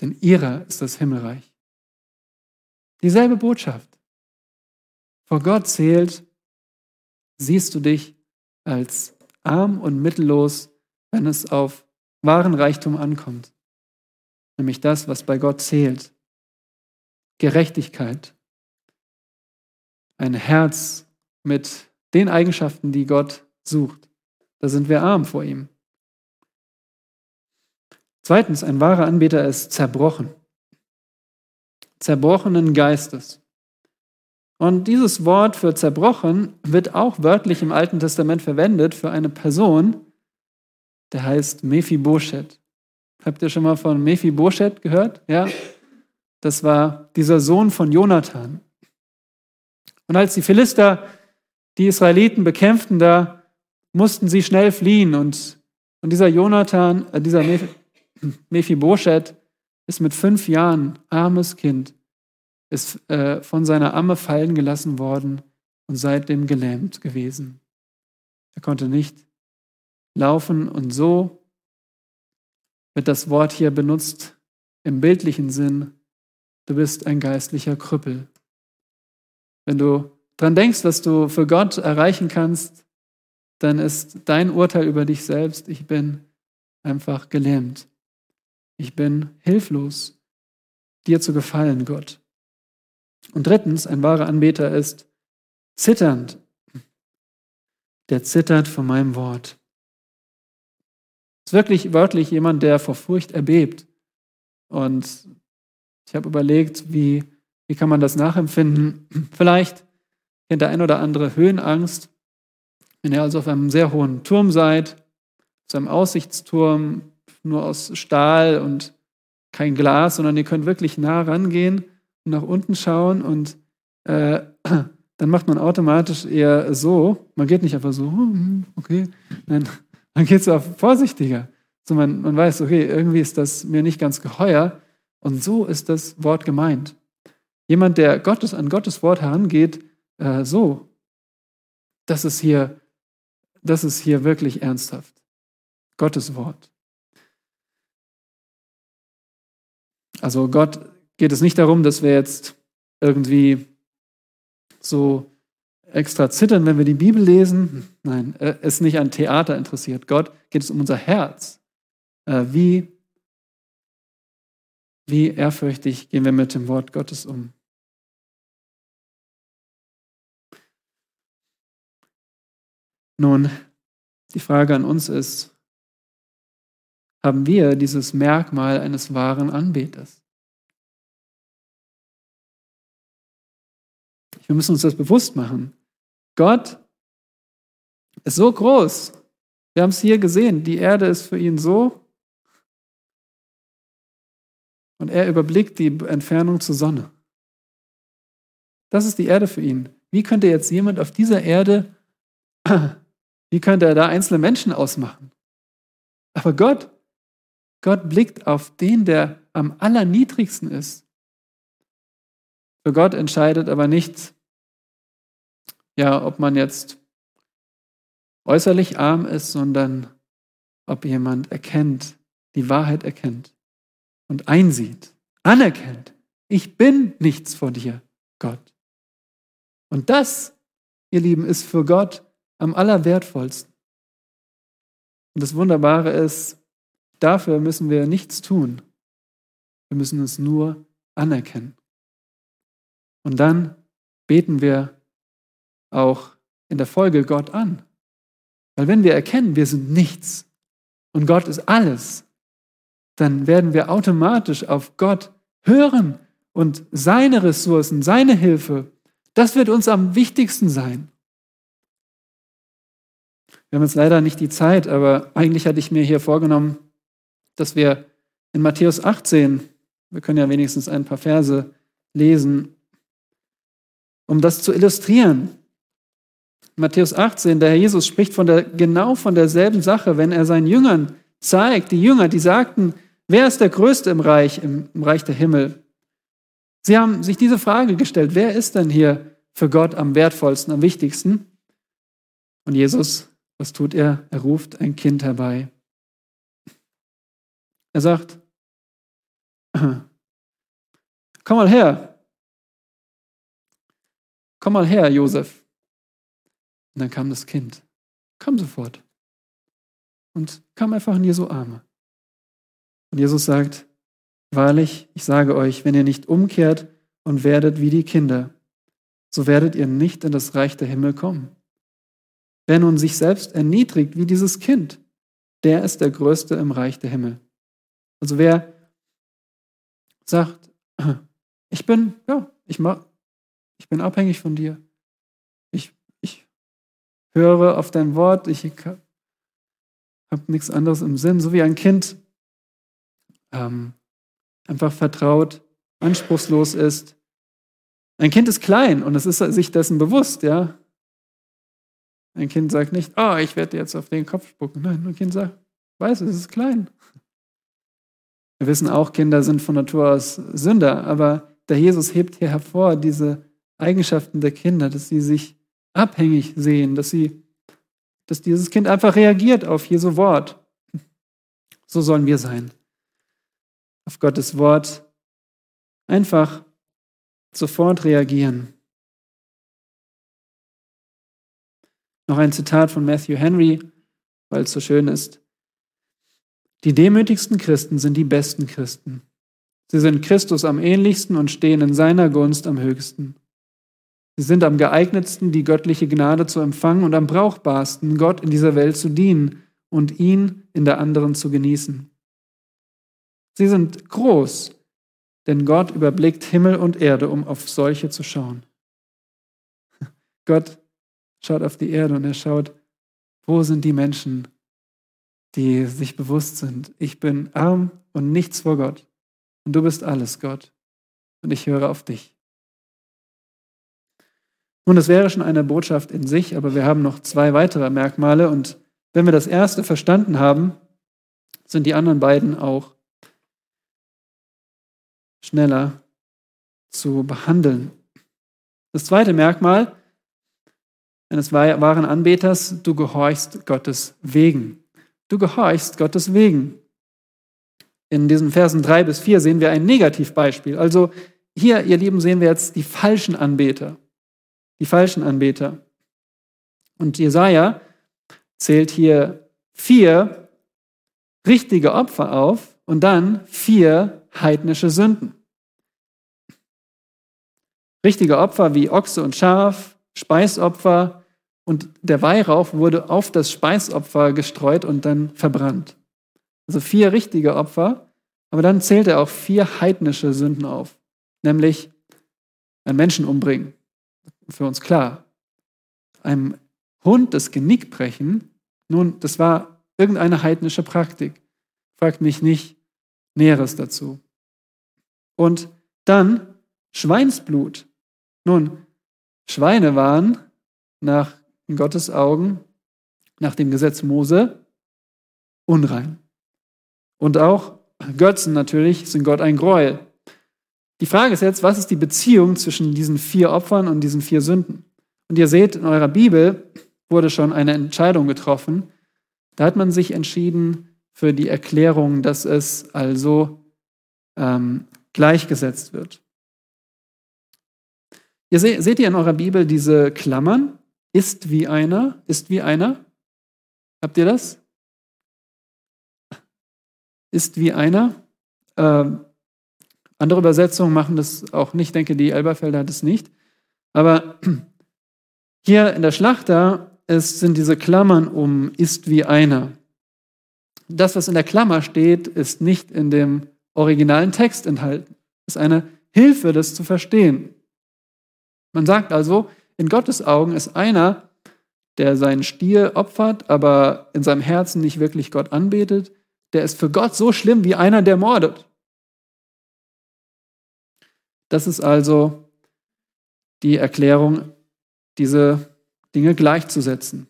denn ihrer ist das Himmelreich. Dieselbe Botschaft. Vor Gott zählt, siehst du dich als arm und mittellos, wenn es auf wahren Reichtum ankommt. Nämlich das, was bei Gott zählt. Gerechtigkeit. Ein Herz mit den Eigenschaften, die Gott sucht. Da sind wir arm vor ihm. Zweitens, ein wahrer Anbeter ist zerbrochen. Zerbrochenen Geistes. Und dieses Wort für zerbrochen wird auch wörtlich im Alten Testament verwendet für eine Person, der heißt Mephibosheth. Habt ihr schon mal von Mephibosheth gehört? Ja? Das war dieser Sohn von Jonathan. Und als die Philister die Israeliten bekämpften, da mussten sie schnell fliehen. Und, und dieser Jonathan, äh, dieser Mephibosheth ist mit fünf Jahren, armes Kind, ist äh, von seiner Amme fallen gelassen worden und seitdem gelähmt gewesen. Er konnte nicht laufen und so wird das Wort hier benutzt im bildlichen Sinn. Du bist ein geistlicher Krüppel. Wenn du dran denkst, was du für Gott erreichen kannst, dann ist dein Urteil über dich selbst, ich bin einfach gelähmt. Ich bin hilflos, dir zu gefallen, Gott. Und drittens, ein wahrer Anbeter ist zitternd. Der zittert vor meinem Wort. Ist wirklich wörtlich jemand, der vor Furcht erbebt. Und ich habe überlegt, wie, wie kann man das nachempfinden? Vielleicht kennt der ein oder andere Höhenangst. Wenn ihr also auf einem sehr hohen Turm seid, auf einem Aussichtsturm, nur aus Stahl und kein Glas, sondern ihr könnt wirklich nah rangehen nach unten schauen und äh, dann macht man automatisch eher so. Man geht nicht einfach so, hm, okay, nein, man geht so vorsichtiger. So man, man weiß, okay, irgendwie ist das mir nicht ganz geheuer. Und so ist das Wort gemeint. Jemand, der Gottes, an Gottes Wort herangeht, äh, so, das ist hier, das ist hier wirklich ernsthaft. Gottes Wort. Also Gott geht es nicht darum, dass wir jetzt irgendwie so extra zittern, wenn wir die Bibel lesen. Nein, er ist nicht an Theater interessiert. Gott geht es um unser Herz. Äh, wie, wie ehrfürchtig gehen wir mit dem Wort Gottes um? Nun, die Frage an uns ist, haben wir dieses Merkmal eines wahren Anbeters. Wir müssen uns das bewusst machen. Gott ist so groß. Wir haben es hier gesehen. Die Erde ist für ihn so. Und er überblickt die Entfernung zur Sonne. Das ist die Erde für ihn. Wie könnte jetzt jemand auf dieser Erde, wie könnte er da einzelne Menschen ausmachen? Aber Gott Gott blickt auf den, der am allerniedrigsten ist. Für Gott entscheidet aber nicht, ja, ob man jetzt äußerlich arm ist, sondern ob jemand erkennt, die Wahrheit erkennt und einsieht, anerkennt, ich bin nichts vor dir, Gott. Und das, ihr Lieben, ist für Gott am allerwertvollsten. Und das Wunderbare ist, Dafür müssen wir nichts tun. Wir müssen es nur anerkennen. Und dann beten wir auch in der Folge Gott an. Weil wenn wir erkennen, wir sind nichts und Gott ist alles, dann werden wir automatisch auf Gott hören und seine Ressourcen, seine Hilfe, das wird uns am wichtigsten sein. Wir haben jetzt leider nicht die Zeit, aber eigentlich hatte ich mir hier vorgenommen, dass wir in Matthäus 18, wir können ja wenigstens ein paar Verse lesen, um das zu illustrieren. Matthäus 18, der Herr Jesus spricht von der, genau von derselben Sache, wenn er seinen Jüngern zeigt, die Jünger, die sagten, wer ist der Größte im Reich, im, im Reich der Himmel? Sie haben sich diese Frage gestellt, wer ist denn hier für Gott am wertvollsten, am wichtigsten? Und Jesus, was tut er? Er ruft ein Kind herbei. Er sagt, komm mal her. Komm mal her, Josef. Und dann kam das Kind. Kam sofort. Und kam einfach in Jesu Arme. Und Jesus sagt, wahrlich, ich sage euch, wenn ihr nicht umkehrt und werdet wie die Kinder, so werdet ihr nicht in das Reich der Himmel kommen. Wer nun sich selbst erniedrigt wie dieses Kind, der ist der Größte im Reich der Himmel. Also wer sagt, ich bin, ja, ich, mach, ich bin abhängig von dir. Höre auf dein Wort, ich habe nichts anderes im Sinn, so wie ein Kind ähm, einfach vertraut, anspruchslos ist. Ein Kind ist klein und es ist sich dessen bewusst, ja. Ein Kind sagt nicht, oh, ich werde jetzt auf den Kopf spucken. Nein, ein Kind sagt, weiß, es ist klein. Wir wissen auch, Kinder sind von Natur aus Sünder, aber der Jesus hebt hier hervor diese Eigenschaften der Kinder, dass sie sich abhängig sehen, dass sie, dass dieses Kind einfach reagiert auf Jesu Wort. So sollen wir sein. Auf Gottes Wort einfach sofort reagieren. Noch ein Zitat von Matthew Henry, weil es so schön ist. Die demütigsten Christen sind die besten Christen. Sie sind Christus am ähnlichsten und stehen in seiner Gunst am höchsten. Sie sind am geeignetsten, die göttliche Gnade zu empfangen und am brauchbarsten, Gott in dieser Welt zu dienen und ihn in der anderen zu genießen. Sie sind groß, denn Gott überblickt Himmel und Erde, um auf solche zu schauen. Gott schaut auf die Erde und er schaut, wo sind die Menschen, die sich bewusst sind, ich bin arm und nichts vor Gott. Und du bist alles, Gott. Und ich höre auf dich. Nun, das wäre schon eine Botschaft in sich, aber wir haben noch zwei weitere Merkmale. Und wenn wir das erste verstanden haben, sind die anderen beiden auch schneller zu behandeln. Das zweite Merkmal eines wahren Anbeters, du gehorchst Gottes wegen. Du gehorchst Gottes wegen. In diesen Versen 3 bis 4 sehen wir ein Negativbeispiel. Also hier, ihr Lieben, sehen wir jetzt die falschen Anbeter. Die falschen Anbeter. Und Jesaja zählt hier vier richtige Opfer auf und dann vier heidnische Sünden. Richtige Opfer wie Ochse und Schaf, Speisopfer und der Weihrauch wurde auf das Speisopfer gestreut und dann verbrannt. Also vier richtige Opfer, aber dann zählt er auch vier heidnische Sünden auf, nämlich ein Menschen umbringen. Für uns klar. Einem Hund das Genick brechen, nun, das war irgendeine heidnische Praktik. Fragt mich nicht Näheres dazu. Und dann Schweinsblut. Nun, Schweine waren nach Gottes Augen, nach dem Gesetz Mose, unrein. Und auch Götzen natürlich sind Gott ein Gräuel. Die Frage ist jetzt, was ist die Beziehung zwischen diesen vier Opfern und diesen vier Sünden? Und ihr seht, in eurer Bibel wurde schon eine Entscheidung getroffen. Da hat man sich entschieden für die Erklärung, dass es also ähm, gleichgesetzt wird. Ihr seht, seht ihr in eurer Bibel diese Klammern? Ist wie einer, ist wie einer. Habt ihr das? Ist wie einer. Ähm, andere Übersetzungen machen das auch nicht. Ich denke, die Elberfelder hat es nicht. Aber hier in der Schlachter ist, sind diese Klammern um ist wie einer. Das, was in der Klammer steht, ist nicht in dem originalen Text enthalten. Das ist eine Hilfe, das zu verstehen. Man sagt also, in Gottes Augen ist einer, der seinen Stier opfert, aber in seinem Herzen nicht wirklich Gott anbetet, der ist für Gott so schlimm wie einer, der mordet. Das ist also die Erklärung, diese Dinge gleichzusetzen.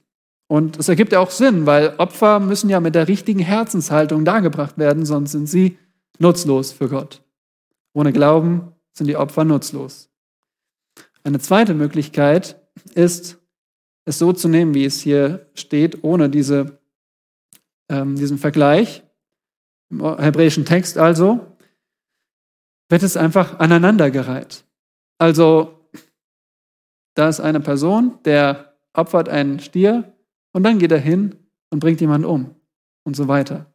Und es ergibt ja auch Sinn, weil Opfer müssen ja mit der richtigen Herzenshaltung dargebracht werden, sonst sind sie nutzlos für Gott. Ohne Glauben sind die Opfer nutzlos. Eine zweite Möglichkeit ist, es so zu nehmen, wie es hier steht, ohne diese, ähm, diesen Vergleich. Im hebräischen Text also wird es einfach aneinandergereiht. Also, da ist eine Person, der opfert einen Stier und dann geht er hin und bringt jemanden um und so weiter.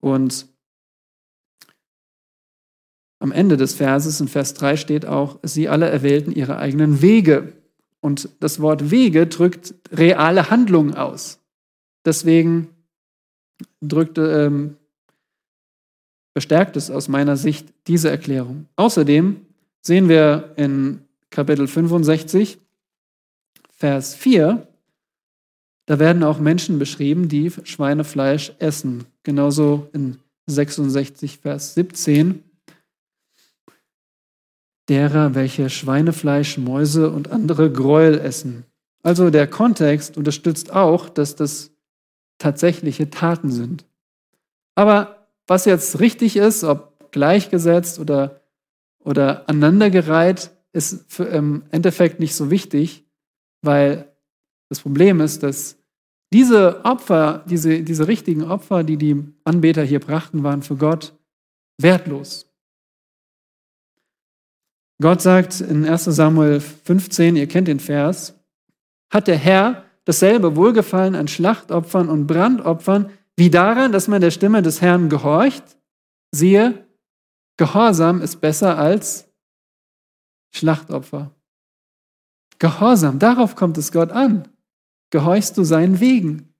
Und am Ende des Verses, in Vers 3 steht auch, sie alle erwählten ihre eigenen Wege. Und das Wort Wege drückt reale Handlungen aus. Deswegen drückt, ähm, bestärkt es aus meiner Sicht diese Erklärung. Außerdem sehen wir in Kapitel 65, Vers 4, da werden auch Menschen beschrieben, die Schweinefleisch essen. Genauso in 66, Vers 17. Derer, welche Schweinefleisch, Mäuse und andere Gräuel essen. Also der Kontext unterstützt auch, dass das tatsächliche Taten sind. Aber was jetzt richtig ist, ob gleichgesetzt oder, oder aneinandergereiht, ist für, im Endeffekt nicht so wichtig, weil das Problem ist, dass diese Opfer, diese, diese richtigen Opfer, die die Anbeter hier brachten, waren für Gott wertlos. Gott sagt in 1 Samuel 15, ihr kennt den Vers, hat der Herr dasselbe Wohlgefallen an Schlachtopfern und Brandopfern, wie daran, dass man der Stimme des Herrn gehorcht. Siehe, Gehorsam ist besser als Schlachtopfer. Gehorsam, darauf kommt es Gott an. Gehorchst du seinen Wegen?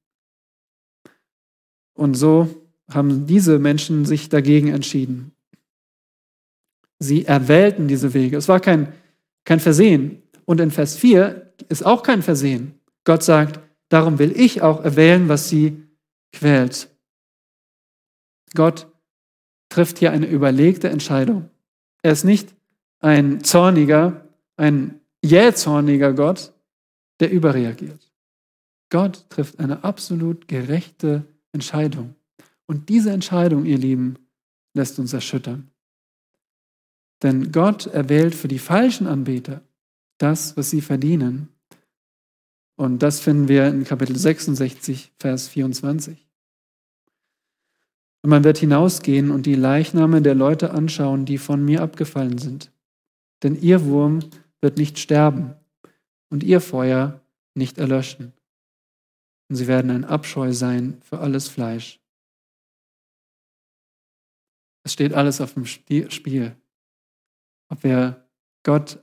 Und so haben diese Menschen sich dagegen entschieden. Sie erwählten diese Wege. Es war kein, kein Versehen. Und in Vers 4 ist auch kein Versehen. Gott sagt, darum will ich auch erwählen, was sie quält. Gott trifft hier eine überlegte Entscheidung. Er ist nicht ein zorniger, ein jähzorniger Gott, der überreagiert. Gott trifft eine absolut gerechte Entscheidung. Und diese Entscheidung, ihr Lieben, lässt uns erschüttern. Denn Gott erwählt für die falschen Anbeter das, was sie verdienen. Und das finden wir in Kapitel 66, Vers 24. Und man wird hinausgehen und die Leichname der Leute anschauen, die von mir abgefallen sind. Denn ihr Wurm wird nicht sterben und ihr Feuer nicht erlöschen. Und sie werden ein Abscheu sein für alles Fleisch. Es steht alles auf dem Spiel. Ob wir Gott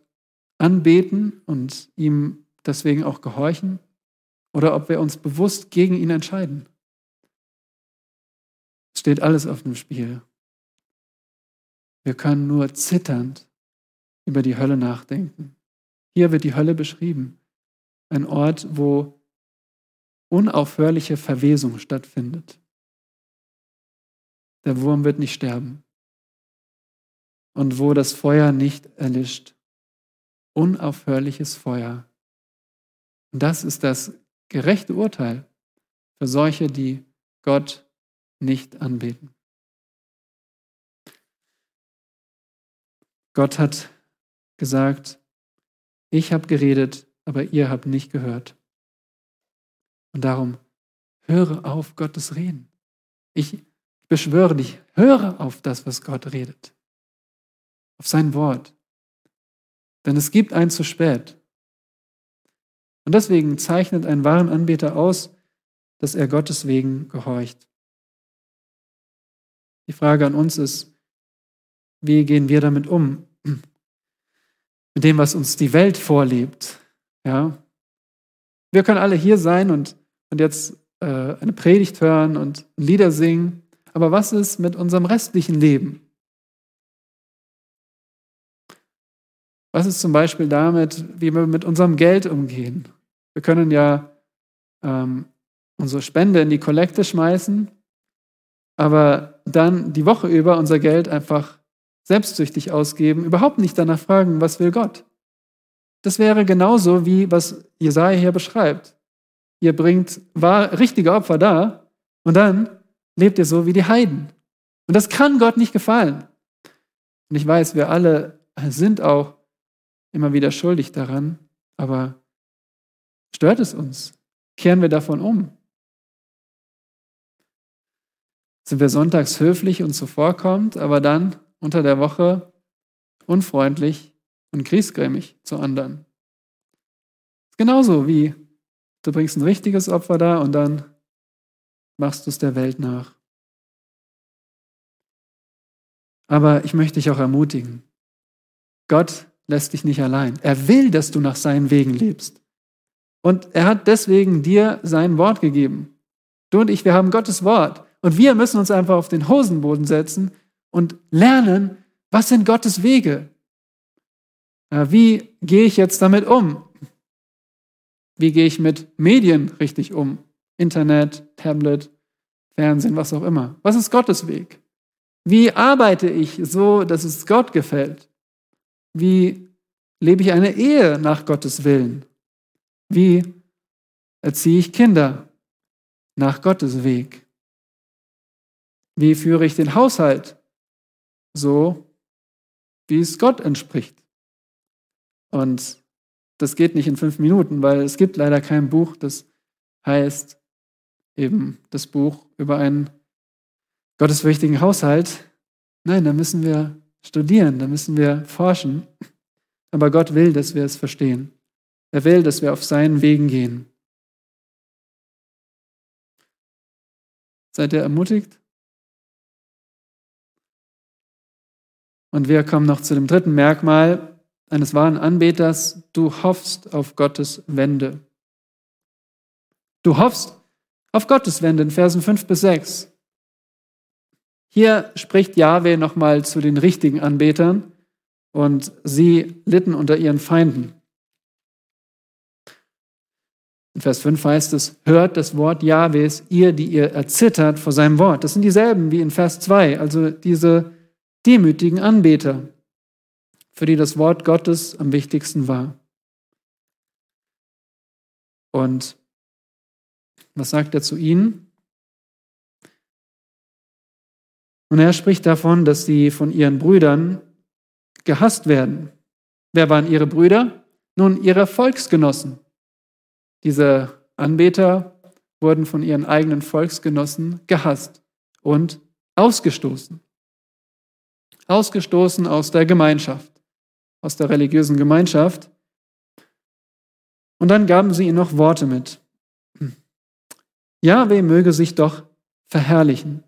anbeten und ihm deswegen auch gehorchen oder ob wir uns bewusst gegen ihn entscheiden. Es steht alles auf dem Spiel. Wir können nur zitternd über die Hölle nachdenken. Hier wird die Hölle beschrieben. Ein Ort, wo unaufhörliche Verwesung stattfindet. Der Wurm wird nicht sterben. Und wo das Feuer nicht erlischt. Unaufhörliches Feuer. Und das ist das gerechte Urteil für solche, die Gott nicht anbeten. Gott hat gesagt, ich habe geredet, aber ihr habt nicht gehört. Und darum höre auf Gottes Reden. Ich beschwöre dich, höre auf das, was Gott redet. Auf sein Wort. Denn es gibt ein zu spät. Und deswegen zeichnet ein wahren Anbeter aus, dass er Gottes wegen gehorcht. Die Frage an uns ist, wie gehen wir damit um? Mit dem, was uns die Welt vorlebt. Ja? Wir können alle hier sein und, und jetzt äh, eine Predigt hören und Lieder singen. Aber was ist mit unserem restlichen Leben? Was ist zum Beispiel damit, wie wir mit unserem Geld umgehen? Wir können ja ähm, unsere Spende in die Kollekte schmeißen, aber dann die Woche über unser Geld einfach selbstsüchtig ausgeben, überhaupt nicht danach fragen, was will Gott. Das wäre genauso wie was Jesaja hier beschreibt. Ihr bringt wahr, richtige Opfer da und dann lebt ihr so wie die Heiden. Und das kann Gott nicht gefallen. Und ich weiß, wir alle sind auch immer wieder schuldig daran, aber stört es uns? Kehren wir davon um? Sind wir sonntags höflich und zuvorkommend, aber dann unter der Woche unfreundlich und griesgrämig zu anderen? Genauso wie du bringst ein richtiges Opfer da und dann machst du es der Welt nach. Aber ich möchte dich auch ermutigen. Gott lässt dich nicht allein. Er will, dass du nach seinen Wegen lebst. Und er hat deswegen dir sein Wort gegeben. Du und ich, wir haben Gottes Wort. Und wir müssen uns einfach auf den Hosenboden setzen und lernen, was sind Gottes Wege? Wie gehe ich jetzt damit um? Wie gehe ich mit Medien richtig um? Internet, Tablet, Fernsehen, was auch immer. Was ist Gottes Weg? Wie arbeite ich so, dass es Gott gefällt? Wie lebe ich eine Ehe nach Gottes Willen? Wie erziehe ich Kinder nach Gottes Weg? Wie führe ich den Haushalt so, wie es Gott entspricht? Und das geht nicht in fünf Minuten, weil es gibt leider kein Buch, das heißt eben das Buch über einen gottesfürchtigen Haushalt. Nein, da müssen wir studieren, da müssen wir forschen. Aber Gott will, dass wir es verstehen. Er will, dass wir auf seinen Wegen gehen. Seid ihr ermutigt? Und wir kommen noch zu dem dritten Merkmal eines wahren Anbeters. Du hoffst auf Gottes Wende. Du hoffst auf Gottes Wende in Versen 5 bis 6. Hier spricht Yahweh nochmal zu den richtigen Anbetern und sie litten unter ihren Feinden. In Vers 5 heißt es, hört das Wort Jahwes, ihr, die ihr erzittert vor seinem Wort. Das sind dieselben wie in Vers 2, also diese demütigen Anbeter, für die das Wort Gottes am wichtigsten war. Und was sagt er zu ihnen? Und er spricht davon, dass sie von ihren Brüdern gehasst werden. Wer waren ihre Brüder? Nun, ihre Volksgenossen. Diese Anbeter wurden von ihren eigenen Volksgenossen gehasst und ausgestoßen. Ausgestoßen aus der Gemeinschaft, aus der religiösen Gemeinschaft. Und dann gaben sie ihnen noch Worte mit. Jahwe möge sich doch verherrlichen.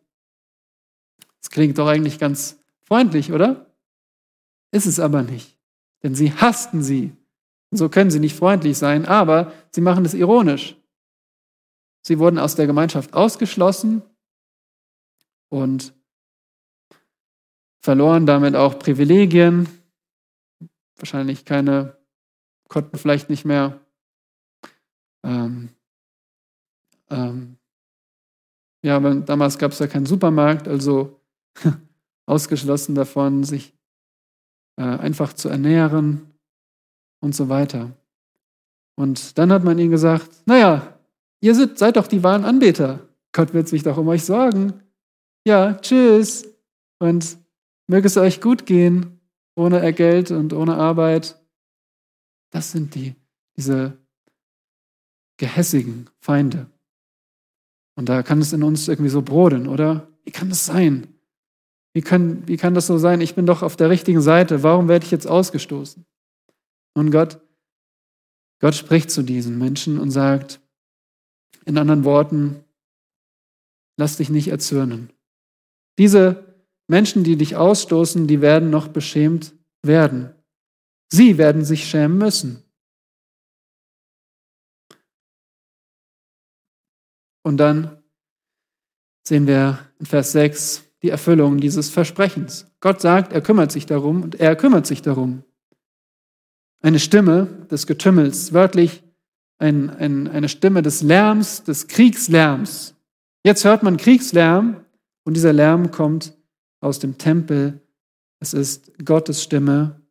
Klingt doch eigentlich ganz freundlich, oder? Ist es aber nicht. Denn sie hassten sie. Und so können sie nicht freundlich sein, aber sie machen es ironisch. Sie wurden aus der Gemeinschaft ausgeschlossen und verloren damit auch Privilegien. Wahrscheinlich keine, konnten vielleicht nicht mehr ähm, ähm, ja, damals gab es ja keinen Supermarkt, also ausgeschlossen davon, sich äh, einfach zu ernähren und so weiter. Und dann hat man ihnen gesagt, naja, ihr seid, doch die wahren Anbeter. Gott wird sich doch um euch sorgen. Ja, tschüss. Und möge es euch gut gehen, ohne Geld und ohne Arbeit. Das sind die, diese gehässigen Feinde. Und da kann es in uns irgendwie so brodeln, oder? Wie kann das sein? Wie kann, wie kann das so sein? Ich bin doch auf der richtigen Seite. Warum werde ich jetzt ausgestoßen? Und Gott, Gott spricht zu diesen Menschen und sagt, in anderen Worten, lass dich nicht erzürnen. Diese Menschen, die dich ausstoßen, die werden noch beschämt werden. Sie werden sich schämen müssen. Und dann sehen wir in Vers 6 die Erfüllung dieses Versprechens. Gott sagt, er kümmert sich darum und er kümmert sich darum. Eine Stimme des Getümmels, wörtlich ein, ein, eine Stimme des Lärms, des Kriegslärms. Jetzt hört man Kriegslärm und dieser Lärm kommt aus dem Tempel. Es ist Gottes Stimme,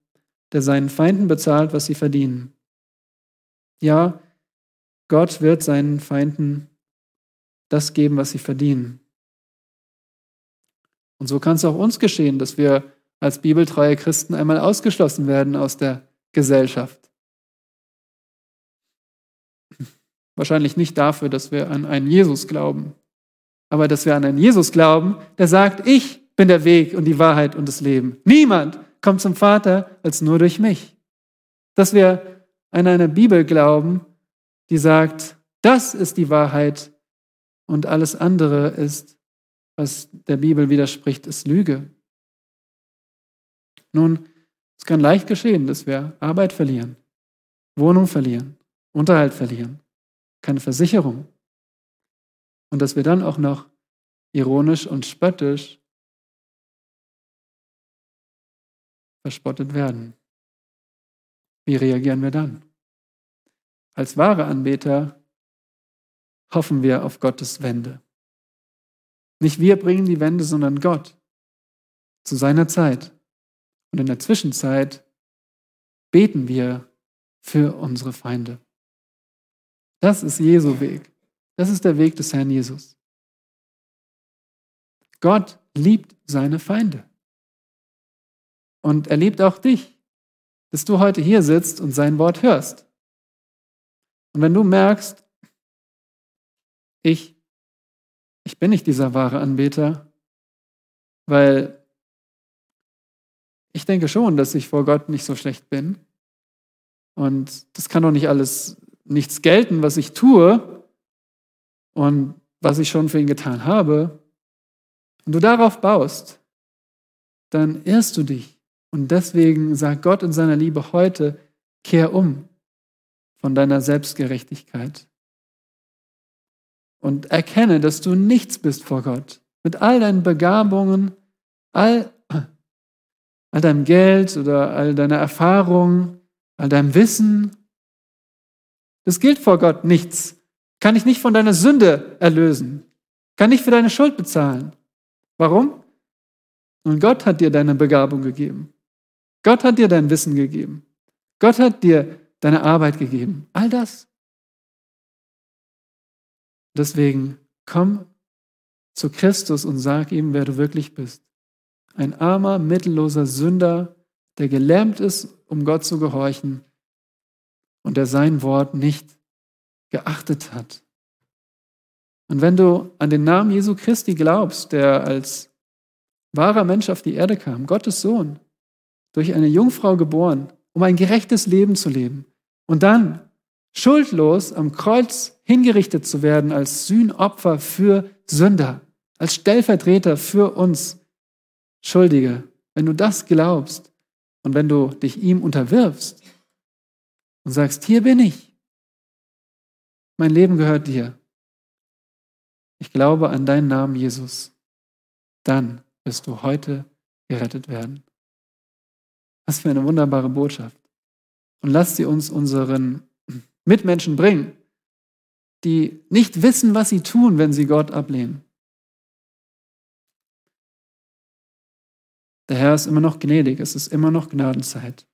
der seinen Feinden bezahlt, was sie verdienen. Ja, Gott wird seinen Feinden das geben, was sie verdienen. Und so kann es auch uns geschehen, dass wir als bibeltreue Christen einmal ausgeschlossen werden aus der Gesellschaft. Wahrscheinlich nicht dafür, dass wir an einen Jesus glauben, aber dass wir an einen Jesus glauben, der sagt, ich bin der Weg und die Wahrheit und das Leben. Niemand kommt zum Vater als nur durch mich. Dass wir an eine Bibel glauben, die sagt, das ist die Wahrheit und alles andere ist, was der Bibel widerspricht, ist Lüge. Nun, es kann leicht geschehen, dass wir Arbeit verlieren, Wohnung verlieren, Unterhalt verlieren, keine Versicherung. Und dass wir dann auch noch ironisch und spöttisch verspottet werden. Wie reagieren wir dann? Als wahre Anbeter hoffen wir auf Gottes Wende. Nicht wir bringen die Wende, sondern Gott zu seiner Zeit. Und in der Zwischenzeit beten wir für unsere Feinde. Das ist Jesu Weg. Das ist der Weg des Herrn Jesus. Gott liebt seine Feinde. Und er liebt auch dich, dass du heute hier sitzt und sein Wort hörst. Und wenn du merkst, ich, ich bin nicht dieser wahre Anbeter, weil ich denke schon, dass ich vor Gott nicht so schlecht bin. Und das kann doch nicht alles nichts gelten, was ich tue und was ich schon für ihn getan habe. Und du darauf baust, dann irrst du dich. Und deswegen sagt Gott in seiner Liebe heute, kehr um von deiner Selbstgerechtigkeit und erkenne, dass du nichts bist vor Gott. Mit all deinen Begabungen, all, all deinem Geld oder all deiner Erfahrung, all deinem Wissen. Das gilt vor Gott nichts. Kann ich nicht von deiner Sünde erlösen. Kann nicht für deine Schuld bezahlen. Warum? Und Gott hat dir deine Begabung gegeben. Gott hat dir dein Wissen gegeben. Gott hat dir deine Arbeit gegeben. All das. Deswegen komm zu Christus und sag ihm, wer du wirklich bist. Ein armer, mittelloser Sünder, der gelähmt ist, um Gott zu gehorchen und der sein Wort nicht geachtet hat. Und wenn du an den Namen Jesu Christi glaubst, der als wahrer Mensch auf die Erde kam, Gottes Sohn, durch eine Jungfrau geboren, um ein gerechtes Leben zu leben und dann schuldlos am Kreuz hingerichtet zu werden als Sühnopfer für Sünder, als Stellvertreter für uns Schuldige. Wenn du das glaubst und wenn du dich ihm unterwirfst und sagst, hier bin ich, mein Leben gehört dir, ich glaube an deinen Namen, Jesus, dann wirst du heute gerettet werden. Was für eine wunderbare Botschaft. Und lasst sie uns unseren Mitmenschen bringen, die nicht wissen, was sie tun, wenn sie Gott ablehnen. Der Herr ist immer noch gnädig, es ist immer noch Gnadenzeit.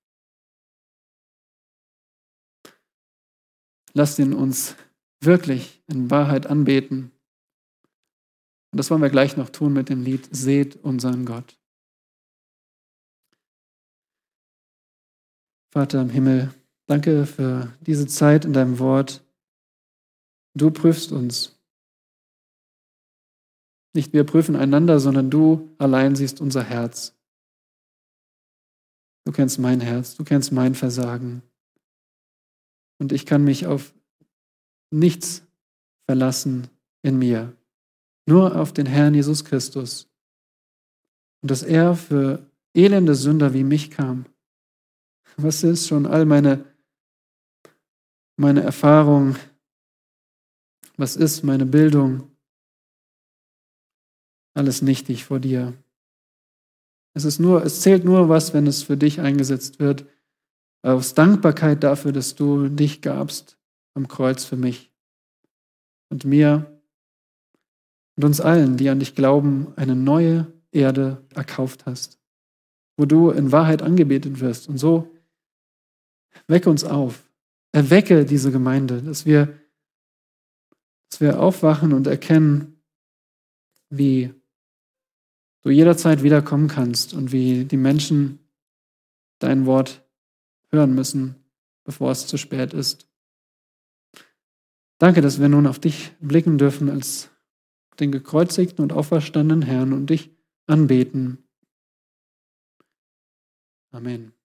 Lasst ihn uns wirklich in Wahrheit anbeten. Und das wollen wir gleich noch tun mit dem Lied Seht unseren Gott. Vater im Himmel, danke für diese Zeit in deinem Wort. Du prüfst uns. Nicht wir prüfen einander, sondern du allein siehst unser Herz. Du kennst mein Herz, du kennst mein Versagen. Und ich kann mich auf nichts verlassen in mir, nur auf den Herrn Jesus Christus. Und dass er für elende Sünder wie mich kam was ist schon all meine, meine Erfahrung? Was ist meine Bildung? Alles nichtig vor dir. Es ist nur, es zählt nur was, wenn es für dich eingesetzt wird. Aus Dankbarkeit dafür, dass du dich gabst am Kreuz für mich und mir und uns allen, die an dich glauben, eine neue Erde erkauft hast, wo du in Wahrheit angebetet wirst. Und so Wecke uns auf. Erwecke diese Gemeinde, dass wir, dass wir aufwachen und erkennen, wie du jederzeit wiederkommen kannst und wie die Menschen dein Wort hören müssen, bevor es zu spät ist. Danke, dass wir nun auf dich blicken dürfen als den gekreuzigten und auferstandenen Herrn und dich anbeten. Amen.